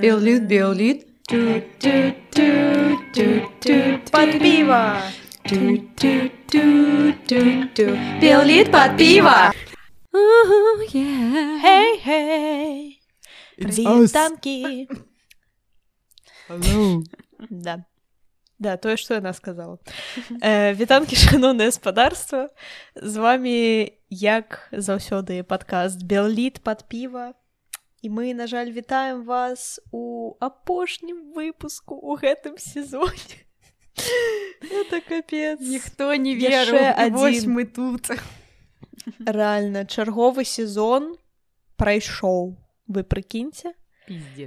Биолит, биолит. Под пиво! Биолит под пиво. Хей-хей! Вітамки! Hello. Да. Да, тое, што яна сказала. Э, вітанкі шаноўнае гаспадарства. З вами як заўсёды падкаст Белліт пад піва. І мы, на жаль, вітаем вас у апошнім выпуску ў гэтым сезоне. Это капец. Ніхто не верыў, і адзін. мы тут. Рэальна, чарговы сезон прайшоў. Вы прыкіньце.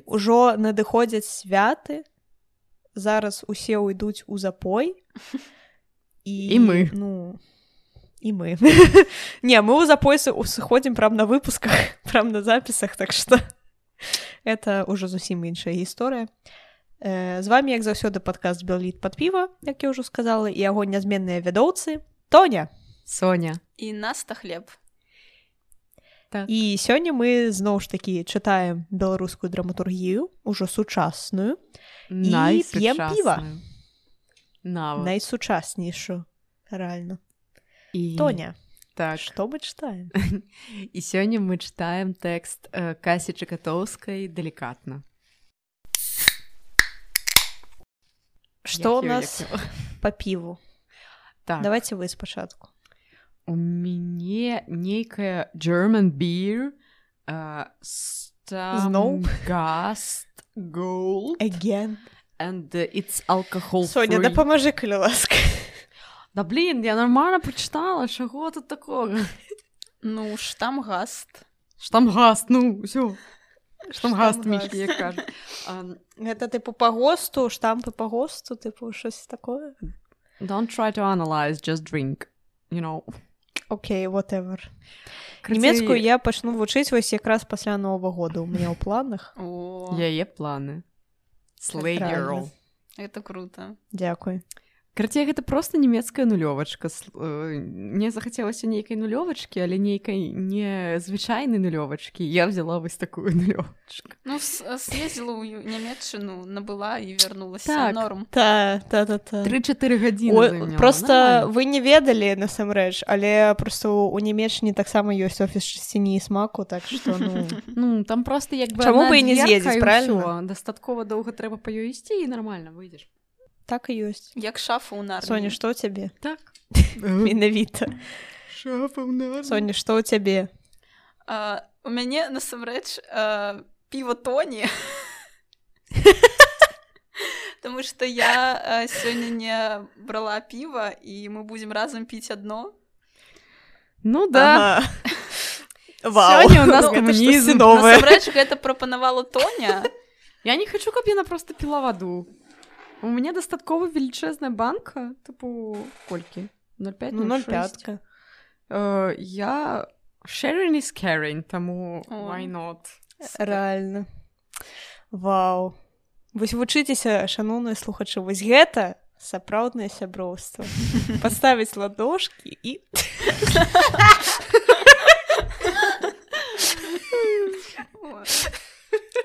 Ужо надыходзяць святы. Зараз усе ўйдуць у запой. І мы. Ну, і мы. Не, мы ў запой сыходзім прям на выпусках, прям на запісах, так што это ўжо зусім іншая гісторыя. Э, З вами, як заўсёды падкаст Белліт пад піва, як я ўжо сказала, і яго нязменныя вядоўцы. Тоня. Соня. і наста хлеб Так. І сёння мы зноў ж такі чытаем беларускую драматургію, ужо сучасную. п'ем піва. Найсучаснейшую рэальна І... Тоня Так. што мы чытаем І сёння мы чытаем тэкст э, Касі Чакатоўскай далікатна. што у нас па піву Так. давайте вы спачатку У мяне нейкая German beer uh, Зноў? Gast Gold Again. and uh, it's alcohol Соня free. дапамажы калі ласка Да блин, я нормально прочитала, чего тут такого? ну штам гаст Штамгаст, ну, все. Штамгаст, Штамгаст. Мишка, як кажуть. Um, гэта тыпу па госту штампы па госту тыпу щось такое don't try to analyze, just drink. You know. Окей whatever. Карацей, нямецкую я пачну вучыць вось якраз пасля новага года. У меня ў планах о. Яе планы. Girl. это круто. Дзякуй Карацей, гэта просто нямецкая нулёвачка. Э, Мне захацелася нейкай нулёвачкі, але нейкай незвычайнай нулёвачкі. Я взяла вось такую нулёвачку. ну съездила ў нямецчыну набыла і вярнулася Так. норм та та та та 3-4 гадзіны заняла. просто Нормально. вы не ведалі насамрэч але просто у нямецчыне таксама ёсць офіс чысціні і смаку так што ну Ну, там просто як бы Чаму бы і не з'ездзіць, правильно? Дастаткова доўга трэба па ёй ісці і нармальна выйдзеш. Так і ёсць як шафа ў нар Соня што ў цябе Так. менавіта Шафа ў нас. Соня што ў цябе а, у мяне насамрэч піва тоні Таму што я сёння не брала піва і мы будзем разам піць адно Ну да. Ага. Вау. Сёння у нас Ну, гэта камунізм. новае. насамрэч гэта прапанавала тоня Я не хочу, каб яна просто піла ваду. У мяне дастаткова велічэзная банка, тыпу колькі? 0,5 Ну, 0,5. Э, я sharing is caring, таму why not? Рэальна. Вау. Вось вучыцеся, шаноўныя слухачы, вось гэта сапраўднае сяброўства. Паставіць ладошкі і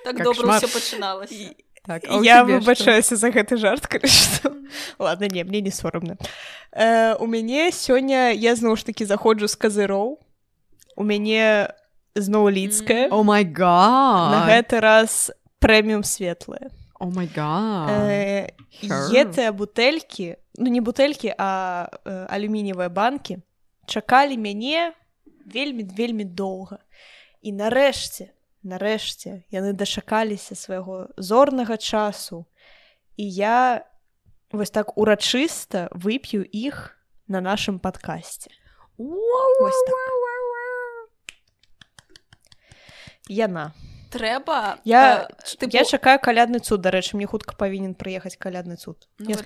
так добра ўсё пачыналася Так, а я выбачаюся за гэты жарт што. ладно не мне не сорамна э, у мяне сёння я зноў ж такі заходжу з казыроў у мяне зноў лідская О май на гэты раз прэміум светлая. О май Sure. гэтыя бутэлькі ну не бутэлькі а э, алюмініевыя банкі чакалі мяне вельмі вельмі доўга і нарэшце нарэшце яны дачакаліся свайго зорнага часу і я вось так урачыста вып'ю іх на нашым падкасці так. яна трэба я э, тыпу, я чакаю калядны цуд дарэчы мне хутка павінен прыехаць калядны цуд. Ну, я.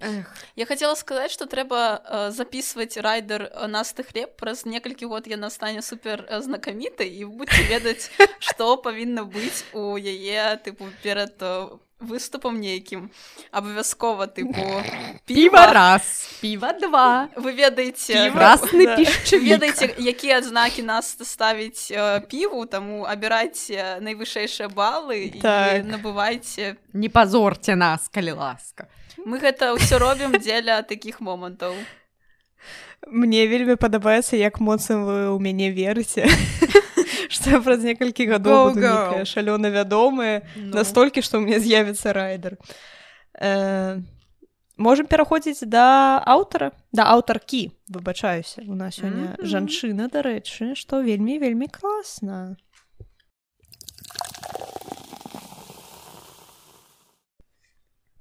Эх, я хотела сказаць что трэба э, записывать райдер э, насты хлеб праз некалькі год яна стане супер э, знакамітай і будете ведаць што павінна быць у яе тыпу перад э, выступам нейкім абавязкова тыпу піва раз піва два. Вы ведаеце красны да. ведаеце якія адзнакі нас ставіць э, піву таму абірайце найвышэйшыя балы Так. і набывайце не пазорце нас калі ласка. Мы гэта ўсё робім дзеля такіх момантаў Мне вельмі падабаецца як моцна вы ў мяне верыце што праз некалькі гадоў шалёна вядомыя Ну. настолькі што ў мне з'явіцца райдер э, можем пераходзіць да аўтара да аўтаркі выбачаюся у нас сёння Мгм. жанчына дарэчы што вельмі вельмі класна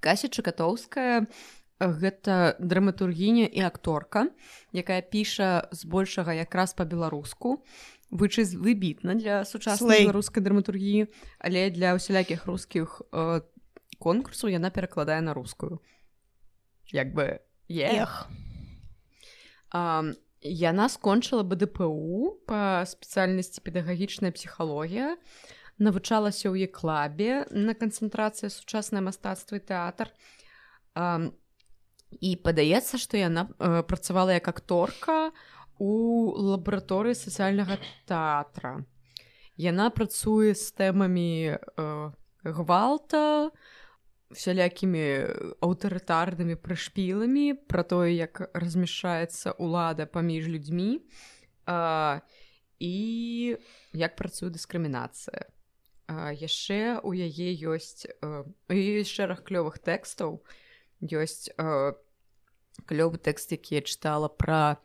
Кася Чакатоўская гэта драматургіня і акторка, якая піша збольшага якраз па-беларуску. Вычы выбітна для сучаснай беларускай драматургіі, але для ўсялякіх рускіх э, конкурсаў яна перакладае на рускую. Як бы е. эх А, яна скончыла БДПУ па спецыяльнасці педагагічная псіхалогія, навучалася ў еклабе на канцэнтрацыі сучаснае мастацтва і тэатр. А, і падаецца, што яна э, працавала як акторка у лабараторыі сацыяльнага тэатра. Яна працуе з тэмамі э, гвалта, всялякімі аўтарытарнымі прышпіламі пра тое як размяшчаецца ўлада паміж людзьмі а, і як працуе дыскрымінацыя а, яшчэ у яе ёсць у ёсць шэраг клёвых тэкстаў ёсць а, клёвы тэкст які я чытала пра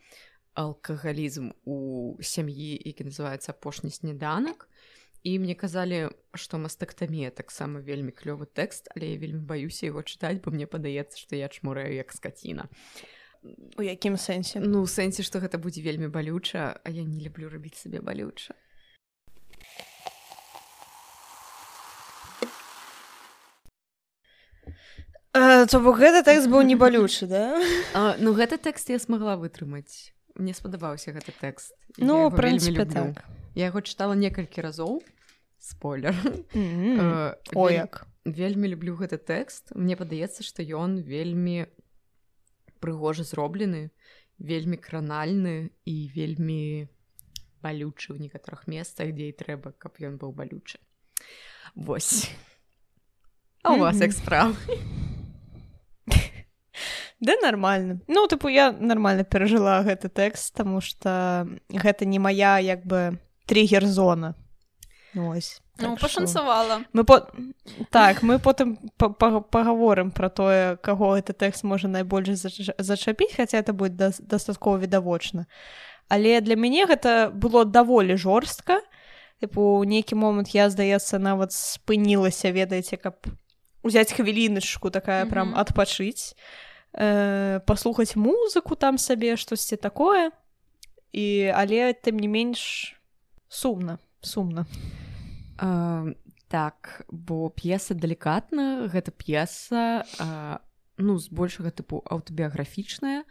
алкагалізм у сям'і які называецца апошні сніданак і мне казалі што мастактамія таксама вельмі клёвы тэкст але я вельмі баюся яго чытаць бо мне падаецца што я чмураю як скаціна у якім сэнсе? Ну у сэнсе што гэта будзе вельмі балюча а я не люблю рабіць сабе балюча э, то бок гэты тэкст быў не балючы да? А, ну гэты тэкст я смагла вытрымаць мне спадабаўся гэты тэкст. Ну прынцыпе люблю. так. Я яго чытала некалькі разоў. Спойлер. Мгм. Э, о як. вельмі люблю гэты тэкст. Мне падаецца што ён вельмі прыгожа зроблены вельмі кранальны і вельмі балючы ў некаторых месцах дзе і трэба каб ён быў балючы. Вось. А у вас як справа Да нормально. Ну тыпу я нормально перажыла гэты тэкст тому что гэта не моя як бы триггер зона. Ну, ось. Ну так што- пашанцавала мы по так мы потым па- па- пагаворым про тое каго гэты тэкст можа найбольш зач- зачапіць хаця это будет дас- дастаткова відавочна але для мяне гэта было даволі жорстка тыпу нейкі момант я здаецца нават спынілася ведаеце каб узяць хвіліначку такая прям Мгм. адпачыць э, паслухаць музыку там сабе штосьці такое. І але тым не менш сумна сумна А, так бо п'еса далікатна гэта п'еса а, ну збольшага тыпу аўтабіяграфічная.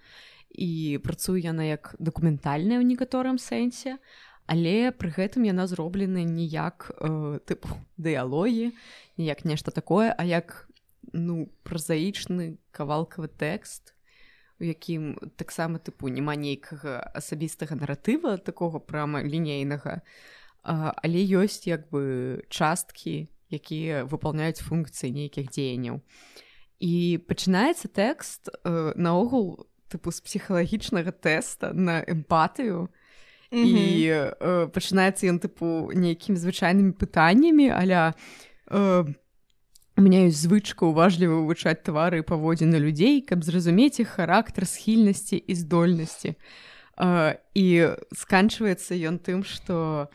І працуе яна як дакументальная ў некаторым сэнсе але пры гэтым яна зроблена не як э, тыпу дыялогі ніяк нешта такое а як ну празаічны кавалкавы тэкст у якім таксама тыпу няма нейкага асабістага наратыва такога прама лінейнага. Але ёсць як бы часткі якія выпаўняюць функцыі нейкіх дзеянняў. І пачынаецца тэкст э, наогул тыпу з псіхалагічнага тэста на эмпатыю. І э, пачынаецца ён тыпу нейкімі звычайнымі пытаннямі аля э, у меня ёсць звычка уважліва вывучаць твары і паводзіны людзей каб зразумець іх характар схільнасці і здольнасці э, і сканчваецца ён тым што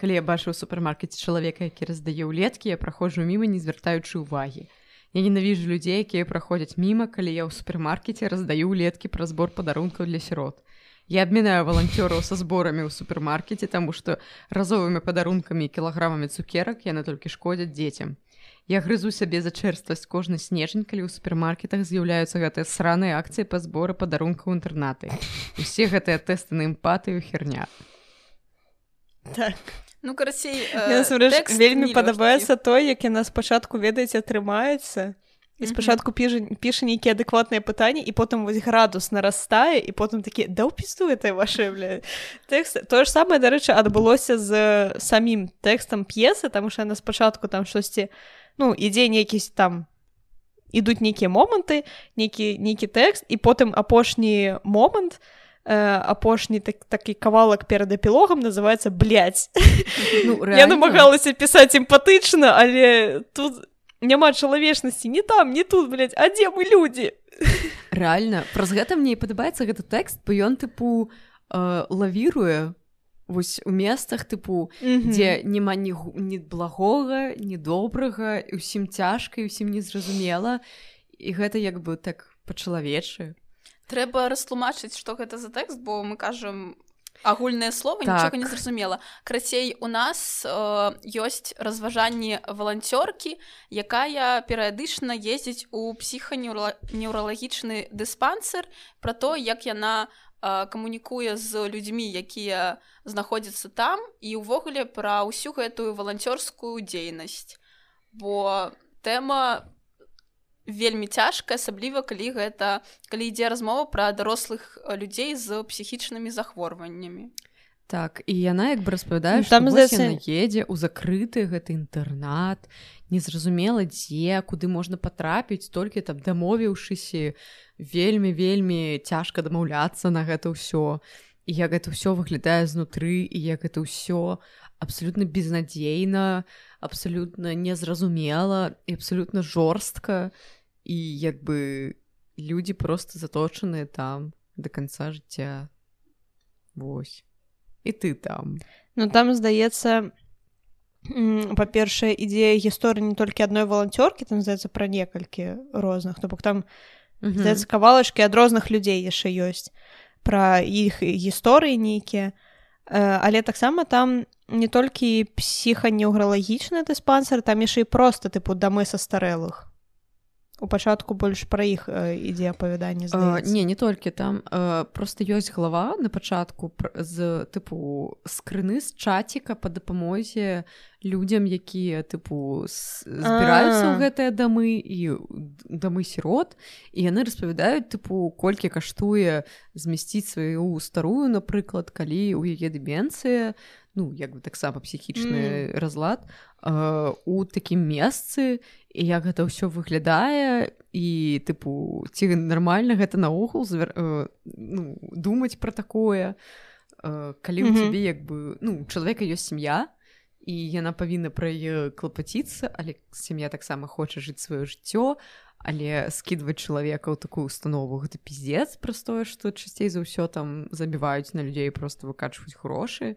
калі я бачу ў супермаркеце чалавека які раздае ўлеткі я праходжу міма не звяртаючы ўвагі я ненавіжу людзей якія праходзяць міма калі я ў супермаркеце раздаю ўлеткі пра збор падарункаў для сірот Я абмінаю валанцёраў са зборамі ў супермаркеце, таму што разовымі падарункамі і кілаграмамі цукерак яны толькі шкодзяць дзецям. Я грызу сябе за чэрствасць кожны снежань, калі ў супермаркетах з'яўляюцца гэтыя сраныя акцыі па зборы падарункаў інтэрнаты. Усе гэтыя тэсты на эмпатыю херня. так ну карацей вельмі падабаецца той як яна спачатку ведаеце атрымаецца і спачатку піжа піша нейкія адэкватныя пытанні і потым вось градус нарастае і потым такі да ўпісу этой ваше тэкст тое ж самае дарэчы адбылося з самім тэкстам п'есы там що яна спачатку там штосьці ну ідзе нейкісь там ідуць нейкія моманты нейкі нейкі тэкст і потым апошні момант э, апошні так, такі кавалак перад эпілогам называется блядь. Ну, я намагалася пісаць эмпатычна але тут няма чалавечнасці не там не тут блядь, а дзе мы людзі? Реально. Праз гэта мне і падабаецца гэты тэкст бо ён тыпу э, лавіруе вось у месцах тыпу mm -hmm. дзе няма ні, ні благога ні добрага усім цяжка і усім незразумела і гэта як бы так па-чалавечы трэба растлумачыць што гэта за тэкст бо мы кажам агульнае слово так. нічога не зразумела крацей у нас э, ёсць разважанні валанцёркі якая перыядычна ездзіць у псіханеўралагічны дыспансер про то як яна э, камунікуе з людзьмі якія знаходзяцца там і ўвогуле пра ўсю гэтую валанцёрскую дзейнасць. Бо тэма вельмі цяжка асабліва калі гэта калі ідзе размова пра дарослых людзей з псіхічнымі захворваннямі так і яна як бы распавядае там здаецца... едзе ў закрыты гэты інтэрнат незразумела дзе куды можна патрапіць толькі там дамовіўшыся вельмі вельмі цяжка дамаўляцца на гэта ўсё. І як гэта ўсё выглядае знутры і як это ўсё абсалютна безнадзейна абсалютна незразумела і абсалютна жорстка. І як бы людзі просто заточаныя там до конца жыцця. Вось і ты там. Ну там здаецца па-першае ідзея гісторыі не толькі адной валанцёркі там здаецца пра некалькі розных то бок там здаецца кавалачкі ад розных людзей яшчэ ёсць пра іх гісторыі нейкія але таксама там не толькі псіханеўралагічны дыспансер там яшчэ і просто тыпу дамы са старэлых у пачатку больш пра іх ідзе апавяданне не не толькі там э, просто ёсць глава на пачатку з тыпу скрыны з чаціка па дапамозе людзям якія тыпу збіраюцца ў гэтыя дамы і дамы сірот і яны распавядаюць тыпу колькі каштуе змясціць сваю старую напрыклад калі у яе дыбенцыя ну як бы таксама псіхічны mm. разлад э, у такім месцы і як гэта ўсё выглядае і тыпу ці нармальна гэта наогул звер... э, ну, думаць пра такое э, калі у mm -hmm. цябе як бы ну чалавека ёсць сям'я і яна павінна пра яе клапаціцца але сям'я таксама хоча жыць сваё жыццё але скідваць чалавека ў такую установу гэта піздец простое што часцей за ўсё там забіваюць на людзей просто выкачваюць грошы і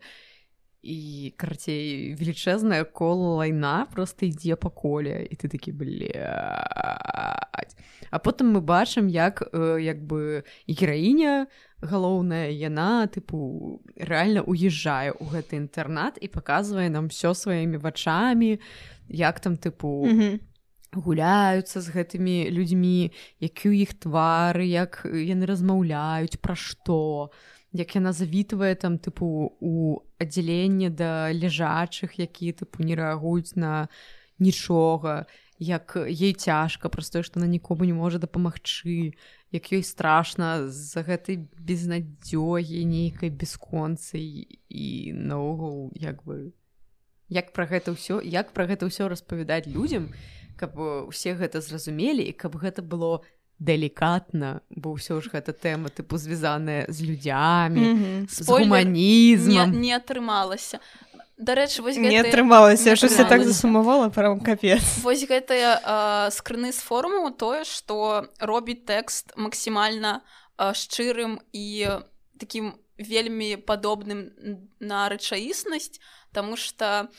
і карацей велічэзная кола лайна просто ідзе па коле і ты такі блядь. А потым мы бачым як э, як бы і гераіня галоўная яна тыпу рэальна уезжае ў гэты інтэрнат і паказвае нам все сваімі вачамі як там тыпу mm -hmm. гуляюцца з гэтымі людзьмі які ў іх твары як яны размаўляюць пра што як яна завітвае там тыпу у аддзяленне да ляжачых які тыпу не рэагуюць на нічога як ей цяжка простое што на нікому не можа дапамагчы як ёй страшна за гэтай безнадзёгі нейкай бясконцы і наогул як бы як пра гэта ўсё як пра гэта ўсё распавядаць людзям каб усе гэта зразумелі і каб гэта было не далікатна бо ўсё ж гэта тэма тыпу звязаная з людзямі mm -hmm. з гуманізмам. не, не атрымалася. Дарэчы вось не атрымалася щось так засумавала прям капец. Вось гэтая скрыны з форму тое што робіць тэкст максімальна шчырым і таким вельмі падобным на рэчаіснасць тому что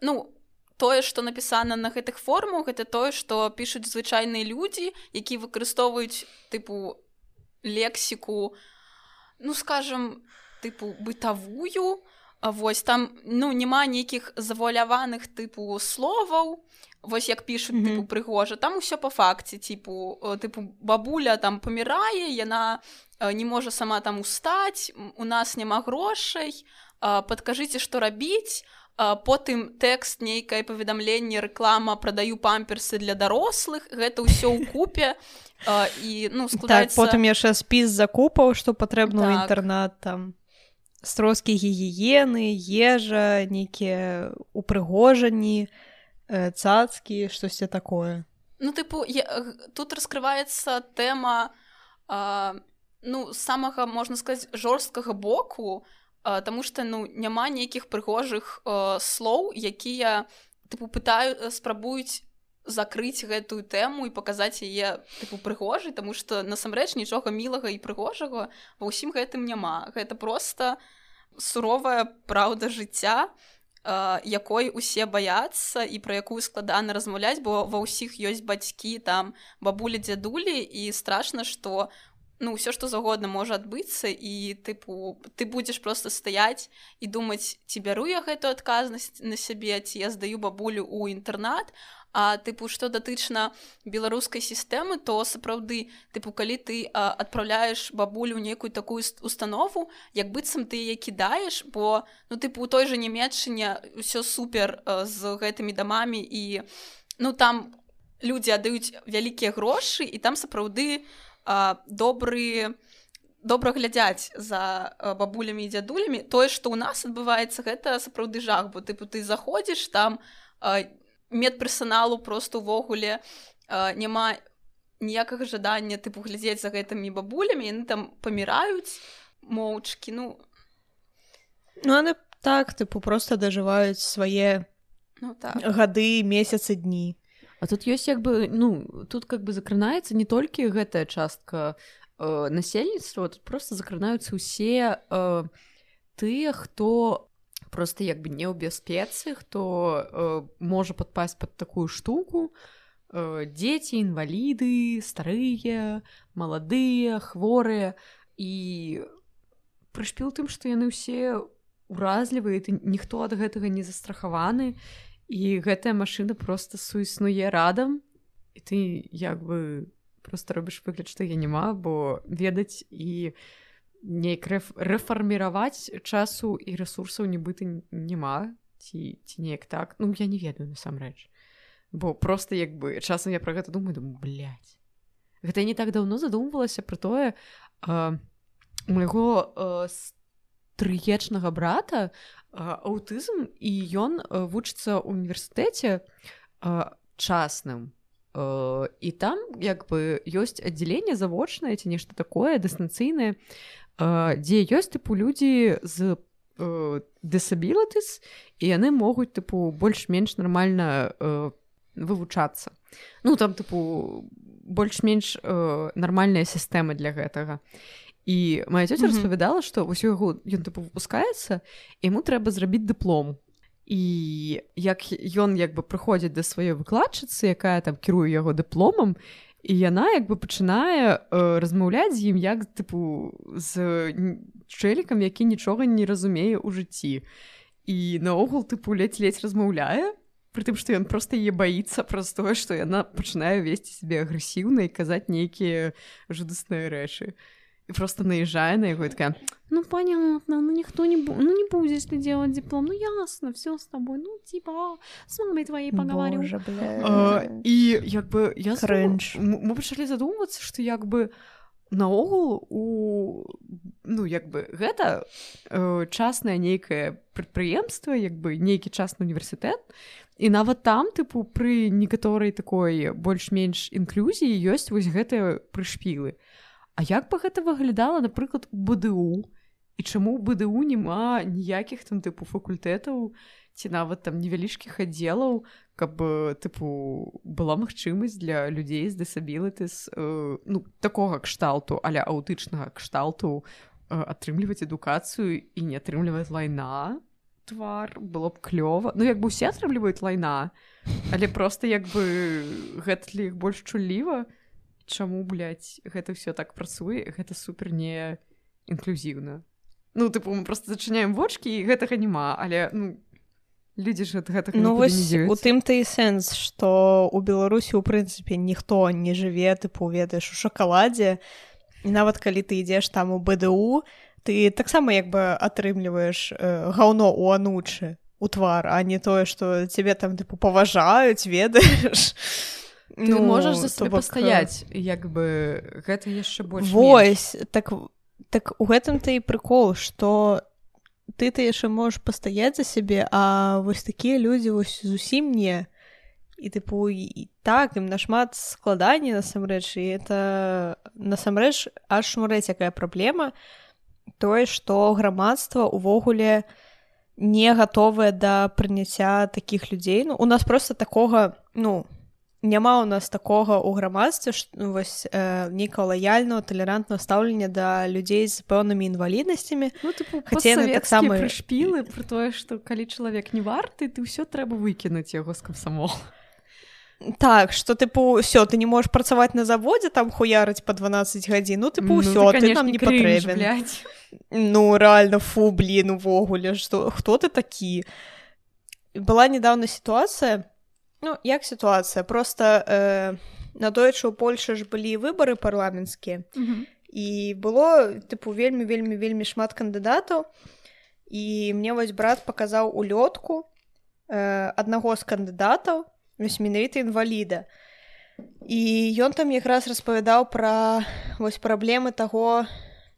ну у тое што напісана на гэтых формах гэта тое што пішуць звычайныя людзі які выкарыстоўваюць тыпу лексіку ну скажем тыпу бытавую. Вось там ну няма нейкіх завуаляваных тыпу словаў. Вось як пішуць mm -hmm. тыпу прыгожа. Там усё по факце типу тыпу бабуля там памірае яна не можа сама там устаць у нас няма грошай. Падкажыце што рабіць потым тэкст нейкае паведамленне рэклама прадаю памперсы для дарослых гэта ўсё ў купе і ну так, складаецца... так, потым яшчэ спіс закупаў што патрэбна так. інтэрнат там строскі гігіены ежа нейкія упрыгожанні цацкі штосьці такое ну тыпу я, тут раскрываецца тэма а, ну самага можна сказаць жорсткага боку Таму што ну няма нейкіх прыгожых слоў якія тыпу пытаю спрабуюць закрыць гэтую тэму і паказаць яе тыпу прыгожай тому што насамрэч нічога мілага і прыгожага ва ўсім гэтым няма. Гэта просто суровая праўда жыцця якой усе баяцца і пра якую складана размаўляць бо ва ўсіх ёсць бацькі там бабулі дзядулі і страшна што ну ўсё што загодна можа адбыцца і тыпу ты будзеш просто стаяць і думаць ці бяру я гэту адказнасць на сябе ці я здаю бабулю ў інтэрнат А тыпу што датычна беларускай сістэмы то сапраўды тыпу калі ты адпраўляеш бабулю нейкую такую установу як быццам ты яе кідаеш бо ну тыпу у той жа нямецчыне ўсё супер з гэтымі дамамі і ну там людзі аддаюць вялікія грошы і там сапраўды добры добра глядзяць за бабулямі і дзядулямі тое што ў нас адбываецца гэта сапраўды жах бо тыпу ты заходзіш там медперсаналу просто увогуле няма ніякага жадання тыпу глядзець за гэтымі бабулямі яны там паміраюць моўчкі ну. Ну яны так тыпу просто дажываюць свае ну, так. гады месяцы дні А тут ёсць як бы ну тут как бы закранаецца не толькі гэтая частка э, насельніцтва тут просто закранаюцца ўсе э, тыя хто просто як бы не ў бяспецы хто э, можа падпасть под такую штуку. Э, дзеці інваліды старыя маладыя хворыя. І прышпіл тым што яны ўсе уразлівыя ты ніхто ад гэтага не застрахаваны і гэтая машина просто суіснуе радам і ты як бы просто робіш выгляд што я няма бо ведаць і не неяк рэфарміраваць часу і ресурсаў нібыта няма ці ці неяк так ну я не ведаю насамрэч бо просто як бы часам я пра гэта думаю думаю блядь. гэта не так даўно задумвалася про тое майго трыечнага брата аўтызм і ён вучыцца ў універсітэце часным і там як бы ёсць аддзяленне завочнае ці нешта такое дыстанцыйнае дзе ёсць тыпу людзі з дысабілатыс і яны могуць тыпу больш-менш нармальна вывучацца ну там тыпу больш-менш нармальная сістэма для гэтага і моя цёця mm -hmm. распавядала што ўсё яго ён тыпу выпускаецца яму трэба зрабіць дыплом і як ён як бы прыходзіць да сваёй выкладчыцы якая там кіруе яго дыпломам і яна як бы пачынае э, размаўляць з ім як тыпу з чэлікам які нічога не разумее ў жыцці і наогул тыпу ледзь-ледзь размаўляе притым што ён просто е баіцца праз тое што яна пачынае весці сябе агрэсіўна і казаць нейкія жудасныя рэчы і просто наезжае на яго такая ну понятно ну ніхто не бу... ну не будзеш ты делать диплом. Ну ясно все с тобой. Ну типа с мамой твоей поговорю і як бы я крэнч мы пачалі задумвацца что як бы наогул у ну як бы гэта э, частное нейкае прадпрыемства як бы нейкі частны універсітэт і нават там тыпу пры некаторай такой больш-менш інклюзіі ёсць вось гэтыя прышпілы А як бы гэта выглядала напрыклад у БДУ? І чаму ў БДУ няма ніякіх там тыпу факультэтаў ці нават там невялічкіх аддзелаў каб тыпу была магчымасць для людзей з дысабілітыс э, ну такога кшталту аля аўтычнага кшталту э, атрымліваць адукацыю і не атрымліваць лайна. Твар было б клёва. Ну як бы усе атрымліваюць лайна але просто як бы гэта для іх больш чуліва то чаму блядь, гэта ўсё так працуе гэта супер не інклюзіўна. Ну тыпу мы просто зачыняем вочки і гэтага няма але ну людзі ж гэта ну вось у тым ты і сэнс што у беларусі у прынцыпе ніхто не жыве тыпу ведаеш у шакаладзе. І нават калі ты ідзеш там у бДУ ты таксама як бы атрымліваеш э, гаўно у анучы у твар а не тое што цябе там тыпу паважаюць ведаеш ну можаш за сабе бок... пастаяць як бы гэта яшчэ больш вось так так у гэтым ты і прыкол што ты ты яшчэ можаш пастаяць за сябе а вось такія людзі вось зусім не. І тыпу і так ім нашмат складаней насамрэч і это насамрэч аж шмурэць якая праблема тое што грамадства увогуле не гатовае да прыняцця такіх людзей. Ну у нас просто такога ну няма ў нас такога ў грамадстве ну, вось э, нейка лаяльного талерантного стаўлення да людзей з пэўнымі інваліднасцямі. Ну, таксама шпілы про тое што калі чалавек не варты ты ўсё трэба выкінуць яго з камсамол так что тыпу ўсё ты не можешь працаваць на заводзе там хуярыць по 12 гадзін ну тыпу ўсё ну, ты, ты нам не патрэбен ну реально фу блин увогуле что хто ты такі? Была недавно сітуацыя Ну як сітуацыя просто э, надоечы у Польшы ж былі выбары парламенцкія mm -hmm. і было тыпу вельмі вельмі вельмі шмат кандыдатаў. І мне вось брат паказаў улётку э, аднаго з кандыдатаў вось менавіта інваліда. І ён там якраз распавядаў пра вось праблемы таго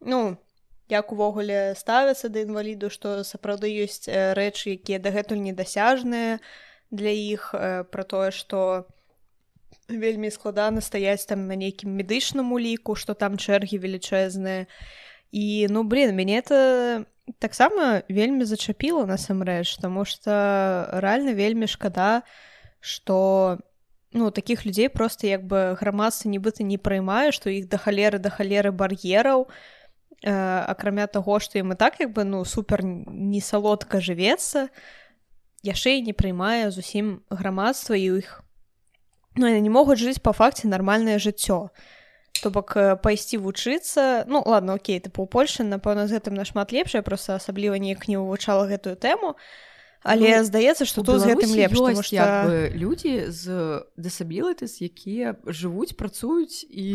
ну як увогуле ставяцца да інваліду што сапраўды ёсць э, рэчы якія дагэтуль недасяжныя для іх э, пра тое што вельмі складана стаяць там на нейкім медычным уліку што там чэргі велічэзныя і ну блин мяне это таксама вельмі зачапіла насамрэч таму што рэальна вельмі шкада што ну таких людзей просто як бы грамадства нібыта не праймае што іх да халеры да халеры бар'ераў э, акрамя таго што і так як бы ну супер не салодка жывецца то яшчэ не прыймае зусім грамадства і іх. Ну, не могуць жыць па факце нармальнае жыццё. То бок э, пайсці вучыцца ну ладно Окей ты па Польшы напэўна з гэтым нашмат лепшая просто асабліва неяк не вывучала гэтую тэму але ну, здаецца што тут з гэтым лепш ёсць, што... людзі з дысабілітыс якія жывуць працуюць і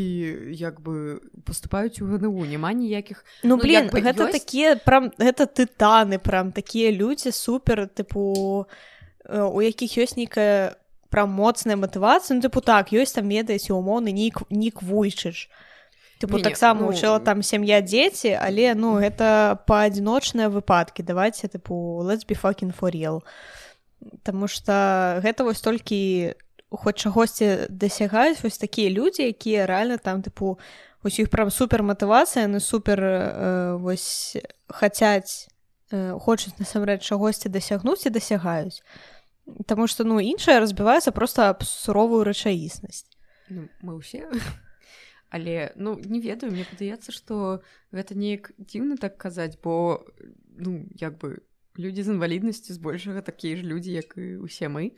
як бы поступаюць у ГНУ няма ніякіх ну, ну блин бы, гэта ёсць... такія прям гэта тытаны прям такія людзі супер тыпу у якіх ёсць нейкая пра моцная матывацыя. Ну, тыпу так ёсць там ведаеце умоўны нік нік вуйчыш Тыпу таксама ну... учыла там сям'я дзеці але ну гэта паадзіночныя выпадкі давайте тыпу let's be fucking for real Таму что гэта вось толькі хоць чагосьці дасягаюць вось такія людзі якія рэальна там тыпу іх прям супер матывацыя на супер э, вось хацяць э, хочуць насамрэч чагосьці дасягнуць і дасягаюць Таму что ну іншая разбіваецца просто аб суровую рэчаіснасць ну, мы ўсе але ну не ведаю мне падаецца што гэта неяк дзіўна так казаць бо ну як бы людзі з інваліднасцю збольшага такія ж людзі як і усе мы.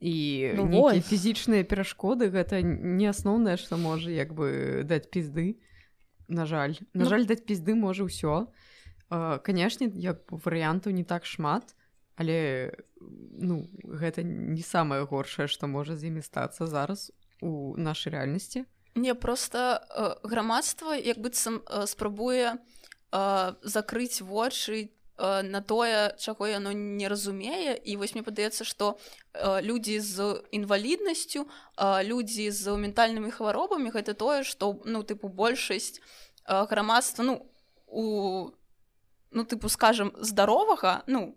І ну, фізічныя перашкоды гэта не асноўнае што можа як бы даць пізды. На жаль. На ну, жаль даць пізды можа ўсё. Канешне як варыянтаў не так шмат але ну гэта не самае горшае што можа з імі стацца зараз у нашай рэальнасці Не просто э, грамадства як быццам э, спрабуе э, закрыць вочы э, на тое, чаго яно не разумее і вось мне падаецца, што э, людзі з інваліднасцю, э, людзі з ментальнымі хваробамі гэта тое, што ну тыпу большасць э, грамадства ну у ну тыпу скажем здаровага ну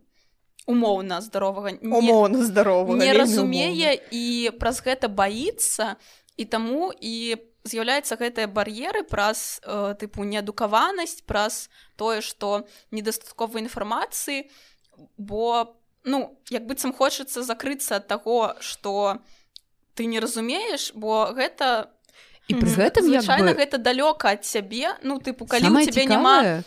умоўна здаровага умоўна здаровага не разумее і праз гэта баіцца і таму і з'яўляецца гэтыя бар'еры праз э, тыпу неадукаванасць праз тое што недастаткова інфармацыі бо ну як быццам хочацца закрыцца ад таго што ты не разумееш бо гэта і пры гэтым звычайна бы... гэта далёка ад цябе ну тыпу калі у цябе няма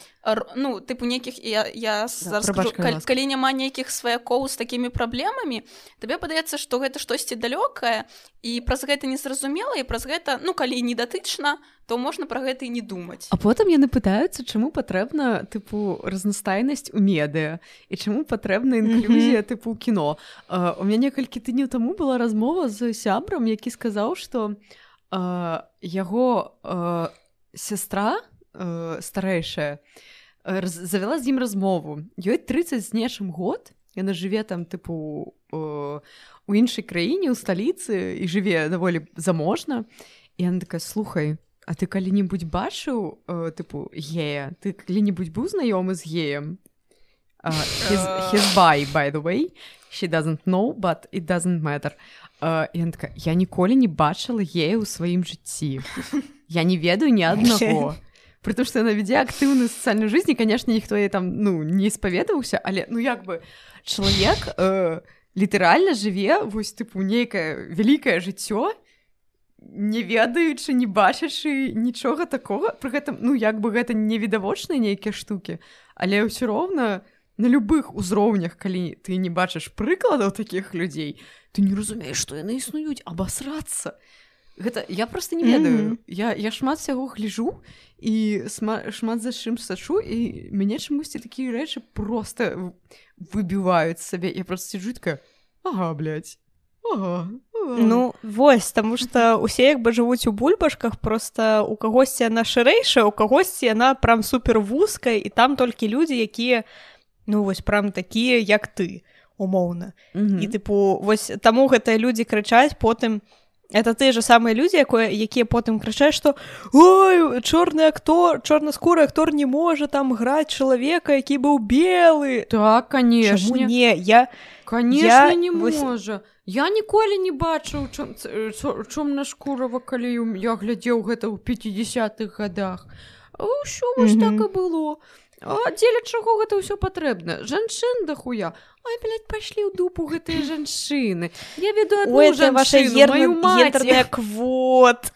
ну тыпу нейкіх я, я да, скажу, калі, калі няма нейкіх сваякоў з такімі праблемамі табе падаецца што гэта штосьці далёкае і праз гэта незразумела і праз гэта ну калі не датычна то можна пра гэта і не думаць а потым яны пытаюцца чаму патрэбна тыпу разнастайнасць у медыа і чаму патрэбна інклюзія mm -hmm. тыпу кіно uh, у мяне некалькі тыдню таму была размова з сябрам які сказаў што uh, яго uh, сястра uh, старэйшая завяла з ім размову. Ёй 30 з нечым год яна жыве там тыпу у іншай краіне ў сталіцы і жыве даволі заможна. І она такая слухай А ты калі-небудзь бачыў тыпу гея? Ты калі-небудзь быў знаёмы з геем? Бай by the way. She doesn't know but it doesn't matter uh, такая, я ніколі не бачыла гея ў сваім жыцці я не ведаю ні аднаго при том что яна вядзе актыўную сацыяльную жизнь конечно ніхто я там ну не спаведаваўся але ну як бы чалавек э, літаральна жыве вось тыпу нейкае вялікае жыццё не ведаючы не бачачы нічога такого. Пры гэтым ну як бы гэта не відавочныя нейкія штукі але ўсё роўна на любых узроўнях калі ты не бачыш прыкладаў таких людзей ты не разумееш што яны існуюць абасрацца гэта я просто не ведаю mm -hmm. я я шмат сяго гляжу і шмат за чым сачу і мяне чамусьці такія рэчы просто выбіваюць сабе я просто сиджутка ага, блядь. Ага, ага. Ну вось таму што усе як бы жывуць у бульбашках просто у кагосьці яна шырэйшая у кагосьці яна прям супер вузкая і там толькі людзі якія ну вось прям такія як ты умоўна. Mm -hmm. і тыпу вось таму гэтыя людзі крычаць потым это ты же самыя людзі якое якія потым крычаюць што ой чорны актор чорнаскуры актор не можа там граць чалавека які быў белы! Так конечно. Не? Я конечно я... не можа. Я ніколі не бачыў чом на шкурава калі я глядзеў гэта ў 50-х годах ўсё mm -hmm. так і было дзеля чаго гэта ўсё патрэбна? Жанчын да хуя Ой, блядь, пашлі ў дупу гэтыя жанчыны. Я веду ваша гендерная квот.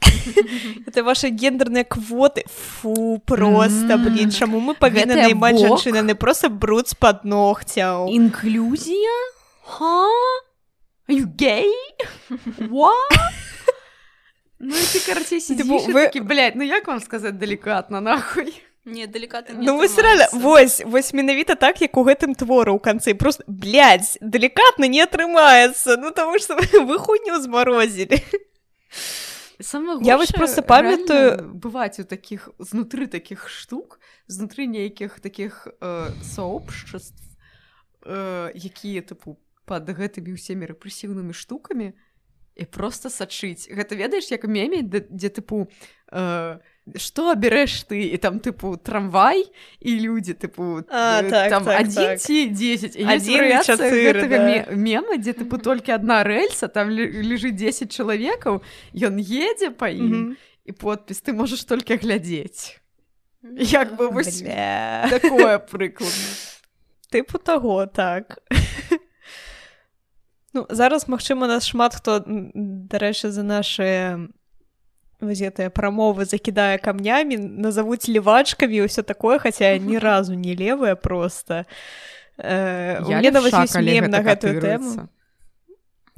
Это ваши гендерныя квоты. Фу просто блин чаму мы павінны наймаць жанчыны не просто бруд з-пад ногцяў інклюзія гей Ну, ты, короче, сидишь вы... таки, блядь, ну як вам сказать деликатно, нахуй? Не далеката ну вось реально вось вось менавіта так як у гэтым твору ў канцы просто блядь, далікатна не атрымаецца ну таму что вы хуйню змарозілі я вось просто памятаю бываць у таких знутры таких штук знутры нейкіх таких э, сообшчеств э, якія тыпу под гэтымі ўсімі рэпрэсіўнымі штукамі і просто сачыць гэта ведаеш як меме дзе тыпу э, что абярэш ты? І там тыпу трамвай і людзі тыпу а, э, так, там так, адзін так. ці 10 4 мема дзе тыпу толькі одна рэльса там лежыць 10 чалавекаў ён едзе па ім mm -hmm. і подпіс ты можаш толькі глядзець як бы вось такое прыкладна тыпу таго так. Ну зараз магчыма нас шмат хто дарэчы за наши вось гэтыя прамовы закідае камнямі назавуць левачкамі ўсё такое хаця ні разу не левая просто. Э, я на гэтую тэму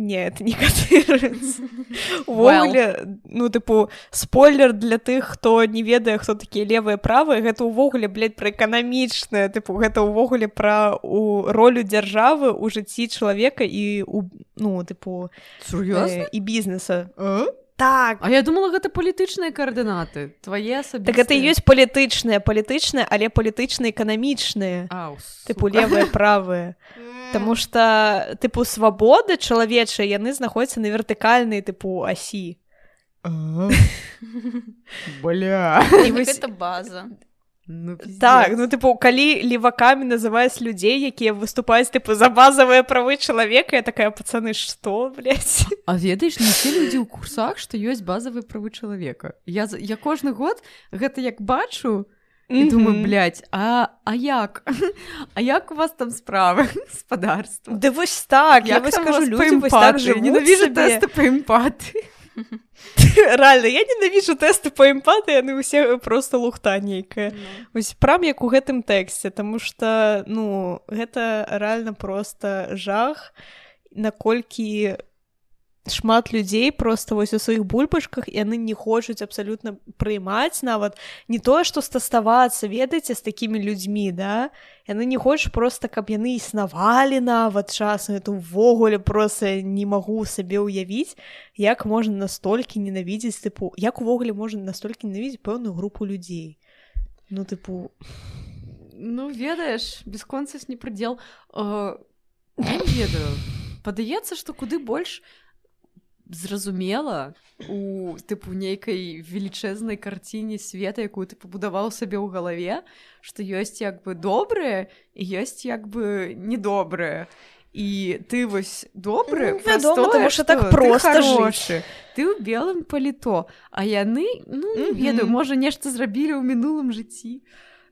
нет не увогуле ну тыпу спойлер для тых хто не ведае хто такія левыя правы гэта ўвогуле блядь, пра эканамічнае тыпу гэта ўвогуле пра у ролю дзяржавы у жыцці чалавека і у ну тыпу сур'ёз э, і бізнеса а? Так. А я думала гэта палітычныя каардынаты твае асабістыя. так это ёсць палітычныя палітычныя але палітычна эканамічныя тыпу левыя правыя Таму что тыпу свабоды чалавечыя яны знаходзяцца на вертыкальнай тыпу асі бля. Гэта база Ну, так ну тыпу калі левакамі называюць людзей якія выступаюць тыпу за базавыя правы чалавека я такая пацаны што А ведаеш не все людзі ў курсах што ёсць базавыя правы чалавека я я кожны год гэта як бачу mm -hmm. думаю блядь, а а як? А як у вас там справы спадарства Ды вось так я, я вось скажу людзі так ненавіжу тэсты па эмпаты реально я ненавіжу тэсты по эмпаты яны ўсе просто лухта нейкая ось прам як у гэтым тэксце тому что ну гэта реально просто жах наколькі шмат людзей просто вось у сваіх бульбашках яны не хочуць абсалютна прыймаць нават не тое што стаставацца ведаеце з такімі людзьмі да? Яны не хочуць просто каб яны існавалі нават час это увогуле просто не магу сабе ўявіць як можна настолькі ненавідзець тыпу як увогуле можна настолькі ненавідзець пэўную групу людзей? Ну тыпу ну ведаеш бесконцасць не прыдзел э, ведаю. Падаецца што куды больш зразумела у тыпу нейкай велічэзнай карціне света якую ты пабудаваў сабе ў галаве што ёсць як бы добрае і ёсць як бы недобрае і ты вось добры ну, вядома что так просто хорошы ты ў белым паліто а яны ну не ведаю можа нешта зрабілі ў мінулым жыцці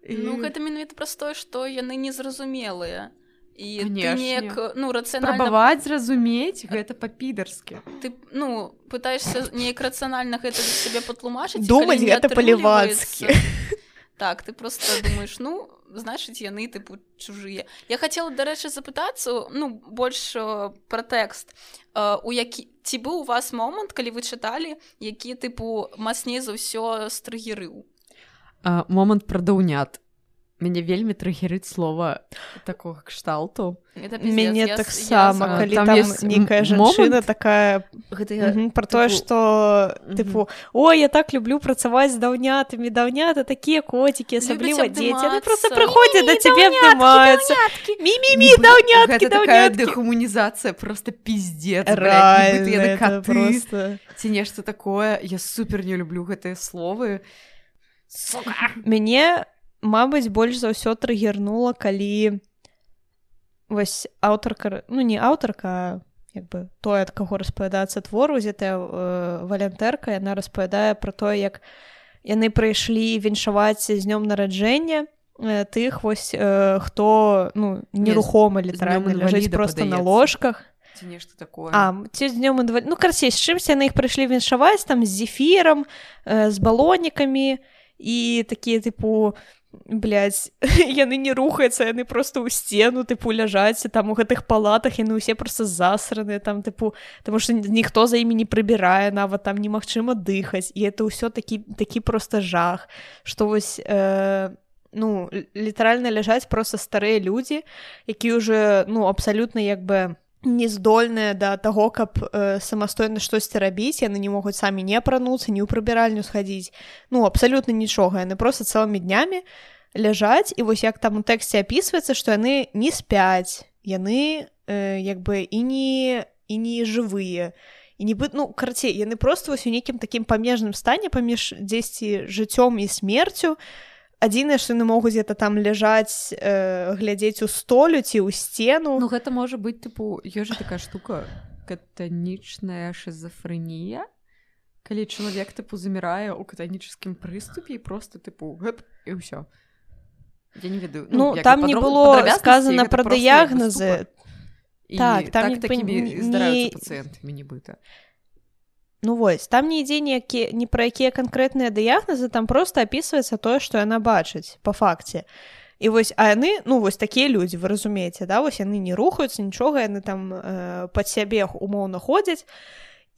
і... ну гэта менавіта простое што яны незразумелыя і неяк ну рацыянальнаваць зразумець гэта па-підарскі ты ну пытаешься неяк рацыянальна гэта сябе патлумачыць думаць гэта палівацкі так ты просто думаешь ну значыць яны тыпу чужыя я хацела дарэчы запытацца ну больш пра тэкст у які ці быў у вас момант калі вы чыталі які тыпу мацней за ўсё стрыгерыў момант пра даўнят мяне вельмі трагерыць слова такого кшталту. Мяне таксама калі там, там некая жанчына такая про тое что тыпу о я так люблю працаваць з даўнятамі даўнята такія коцікі асабліва дзеці просто прыходзяць да цябе абдымаюцца мімімі даўняткі такая дэхуманізацыя просто пиздец просто ці нешта такое? Я супер не люблю гэтыя словы. Мяне Мабыць, больш за ўсё трыгернула, калі вось аўтарка ну не аўтарка як бы тое ад каго распавядаецца твор узятая э, валянтэрка яна распавядае пра тое як яны прыйшлі віншаваць з днём нараджэння э, тых вось э, хто ну нерухома літаральна ляжыць просто падаецца. на ложках нешта такое а ці з днём інваль... ну карцей з чымся яны іх прыйшлі віншаваць там з зефірам э, з балонікамі і такія тыпу блядь, яны не рухаюцца яны просто ў сцену тыпу ляжаць там у гэтых палатах яны ўсе просто засраныя там тыпу таму что ніхто за імі не прыбірае нават там немагчыма дыхаць і это ўсё такі такі просто жах что вось э, ну літаральна ляжаць просто старыя людзі які уже ну абсалютна як бы не здольныя да таго каб э, самастойна штосьці рабіць. Яны не могуць самі не апрануцца не ў прыбіральню схадзіць. Ну абсалютна нічога. Яны просто цэлымі днямі ляжаць і вось як там у тэксце апісваецца што яны не спяць яны э, як бы і не і не жывыя. І нібы ну карцей яны просто вось у нейкім такім памежным стане паміж дзесьці жыццём і смерцю адзінае што яны могуць это там ляжаць э, глядзець у столю ці ў сцену. Ну гэта можа быць тыпу ёжа такая штука катанічная шизофрэнія калі чалавек тыпу замірае ў катанічскім прыступе і просто тыпу гэп і ўсё. Я не ведаю ну, ну там не было сказано пра дыягназы так там так, такімі не... пацыентамі нібыта Ну вось там не ідзе ніякі не пра якія канкрэтныя дыягназы там просто опісваецца тое што яна бачыць по факце. І вось а яны ну вось такія людзі вы разумееце да вось яны не рухаюцца нічога яны там э, пад сябе умоўна ходзяць.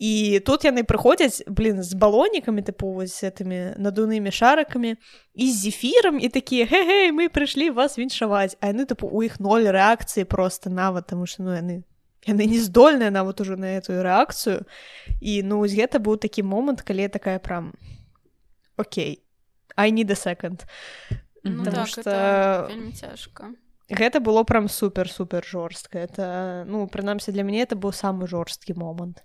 І тут яны прыходзяць блин з балонікамі тыпу вось этими надунымі шарыкамі і з зефірам і такія гэ мы прыйшлі вас віншаваць а яны тыпу у іх ноль рэакцыі просто нават таму что ну яны яны не здольныя нават ужо на эту рэакцыю і ну вось гэта быў такі момант калі такая прям Окей I не да секонд цяжка гэта было прям супер супер жорстка это ну прынамсі для мяне это быў самы жорсткі момант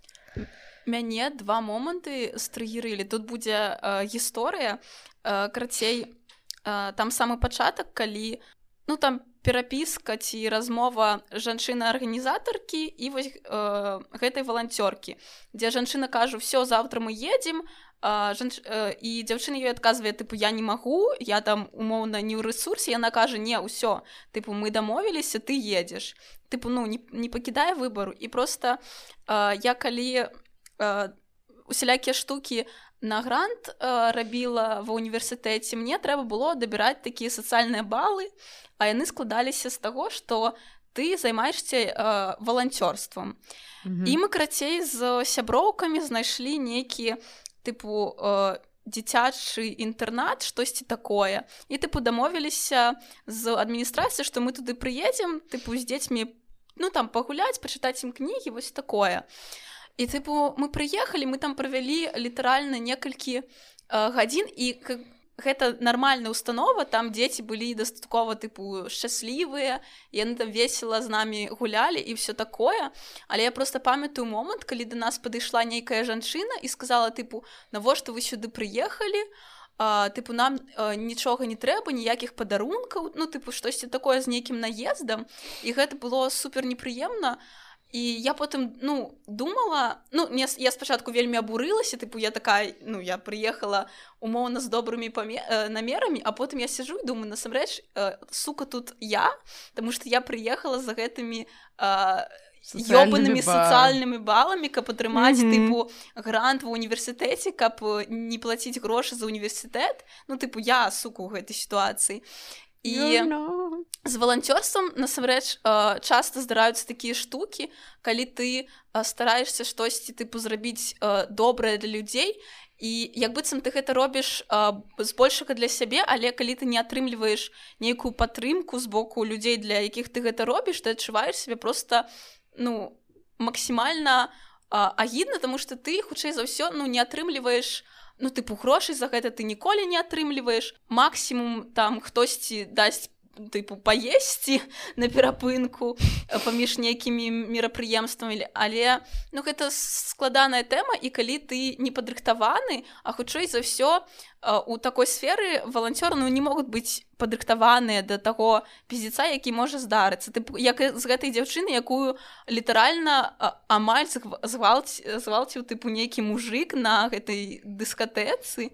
мяне два моманты стрыгерылі тут будзе э, гісторыя э, карацей э, там самы пачатак калі ну там перапіска ці размова жанчыны арганізатаркі і вось э, гэтай валанцёркі дзе жанчына кажу все завтра мы едем жанч... э, і дзяўчына ёй адказвае тыпу я не магу я там умоўна не ў рэсурсе яна кажа не ўсё тыпу мы дамовіліся ты едзеш тыпу ну не, не пакідае выбару і просто э, я калі э, усялякія штукі на грант э, рабіла ва універсітэце мне трэба было дабіраць такія сацыяльныя балы а яны складаліся з таго што ты займаешься э, валанцёрствам mm -hmm. і мы карацей з сяброўкамі знайшлі нейкі тыпу э, дзіцячы інтэрнат штосьці такое і тыпу дамовіліся з адміністрацыі што мы туды прыедзем тыпу з дзецьмі ну там пагуляць пачытаць ім кнігі вось такое і тыпу мы прыехалі мы там правялі літаральна некалькі э, гадзін і как гэта нармальная установа там дзеці былі дастаткова тыпу шчаслівыя яны там весела з намі гулялі і все такое. Але я просто памятаю момант калі да нас падышла нейкая жанчына і сказала тыпу навошта вы сюды прыехалі тыпу нам а, нічога не трэба ніякіх падарункаў ну тыпу штосьці такое з нейкім наездам і гэта было супер непрыемна а і я потым ну думала ну не я спачатку вельмі абурылася тыпу я такая ну я прыехала умоўна з добрымі паме э, намерамі а потым я сижу і думаю насамрэч э, сука тут я потому что я прыехала за гэтымі ёбанымі сацыяльнымі баламі каб атрымаць mm -hmm. тыпу грант в універсітэце каб не плаціць грошы за універсітэт ну тыпу я суку у гэтай сітуацыі і you know. з валанцёрствам насамрэч часта здараюцца такія штукі калі ты стараешься штосьці тыпу зрабіць добрае для людзей і як быццам ты гэта робіш збольшага для сябе але калі ты не атрымліваеш нейкую падтрымку з боку людзей для якіх ты гэта робіш ты адчуваеш себе просто ну максімальна агідна тому что ты хутчэй за ўсё ну не атрымліваеш ну тыпу грошай за гэта ты ніколі не атрымліваеш максімум там хтосьці дасць тыпу паесці на перапынку э, паміж нейкімі мерапрыемствамі але ну гэта складаная тэма і калі ты не падрыхтаваны а хутчэй за ўсё у такой сферы валанцёры ну не могуць быць падрыхтаваныя да таго піздзіца які можа здарыцца. Ты як з гэтай дзяўчыны якую літаральна амаль звалць звалціў тыпу нейкі мужик на гэтай дыскатэцы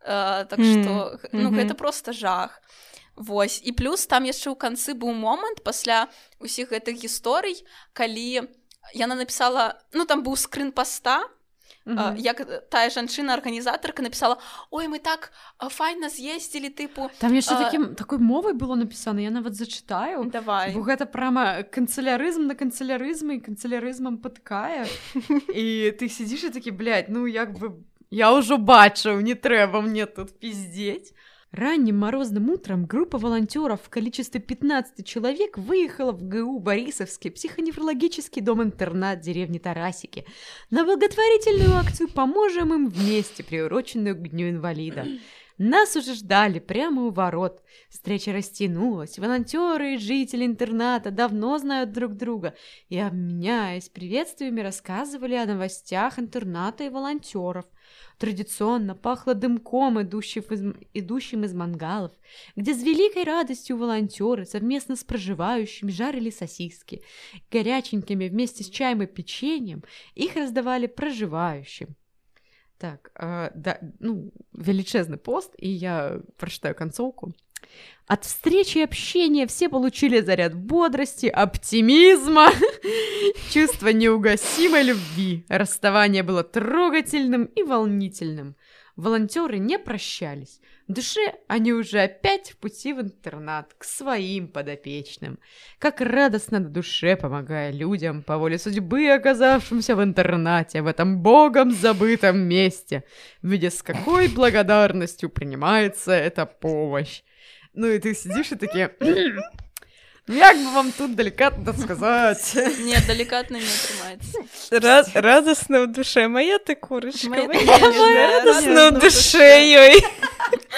так што ну гэта просто жах. а Вось. І плюс там яшчэ ў канцы быў момант пасля усіх гэтых гісторый калі яна напісала ну там быў скрын паста Mm -hmm. як тая жанчына арганізатарка написала ой мы так файна з'ездзілі тыпу там яшчэ а... таким такой мовай было напісана я нават зачытаю давай. Бо гэта прама канцелярызм на канцелярызмы і канцелярызмам падкае і ты сидзіш і такі ну як бы я ўжо бачыў не трэба мне тут пиздзець Ранним морозным утром группа волонтеров в количестве 15 человек выехала в ГУ Борисовский психоневрологический дом-интернат деревни Тарасики на благотворительную акцию «Поможем им вместе», приуроченную к Дню инвалида. Нас уже ждали прямо у ворот. Встреча растянулась. Волонтеры и жители интерната давно знают друг друга и, обменяясь приветствиями, рассказывали о новостях интерната и волонтеров – Традиционно пахло дымком, идущим из, идущим из мангалов, где с великой радостью волонтеры совместно с проживающими жарили сосиски. Горяченькими вместе с чаем и печеньем их раздавали проживающим. Так, э, да, ну, величезный пост, и я прочитаю концовку. От встречи и общения все получили заряд бодрости, оптимизма, чувства неугасимой любви. Расставание было трогательным и волнительным. Волонтеры не прощались. В душе они уже опять в пути в интернат, к своим подопечным. Как радостно на душе, помогая людям, по воле судьбы, оказавшимся в интернате, в этом богом забытом месте. Видя, с какой благодарностью принимается эта помощь. Ну і ты сидзіш і такі як бы вам тут далікатна сказаць не далікатна не атрымаецца раз радасна ў душе. Моя ты курочка душе ёй